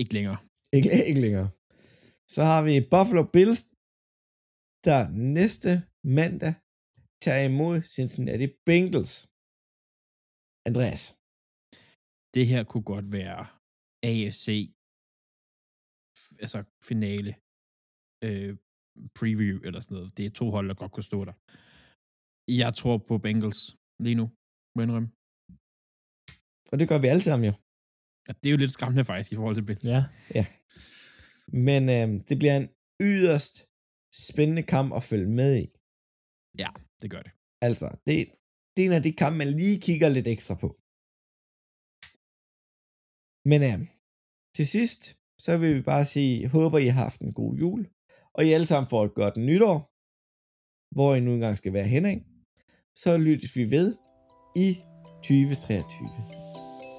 Ikke længere. Ikke, ikke længere. Så har vi Buffalo Bills, der næste mandag tager imod Cincinnati Bengals. Andreas. Det her kunne godt være AFC, altså finale, øh, preview eller sådan noget. Det er to hold, der godt kunne stå der. Jeg tror på Bengals lige nu, må jeg indrømme. Og det gør vi alle sammen jo. Og det er jo lidt skræmmende faktisk i forhold til Bills. ja, Men øh, det bliver en yderst spændende kamp at følge med i. ja det gør det. Altså, det, det er en af de kampe, man lige kigger lidt ekstra på. Men øh, til sidst, så vil vi bare sige, håber I har haft en god jul, og I alle sammen får et godt nytår, hvor I nu engang skal være henne. Så lyttes vi ved i 2023.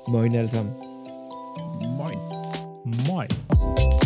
Moin alle sammen. Moin. Moin.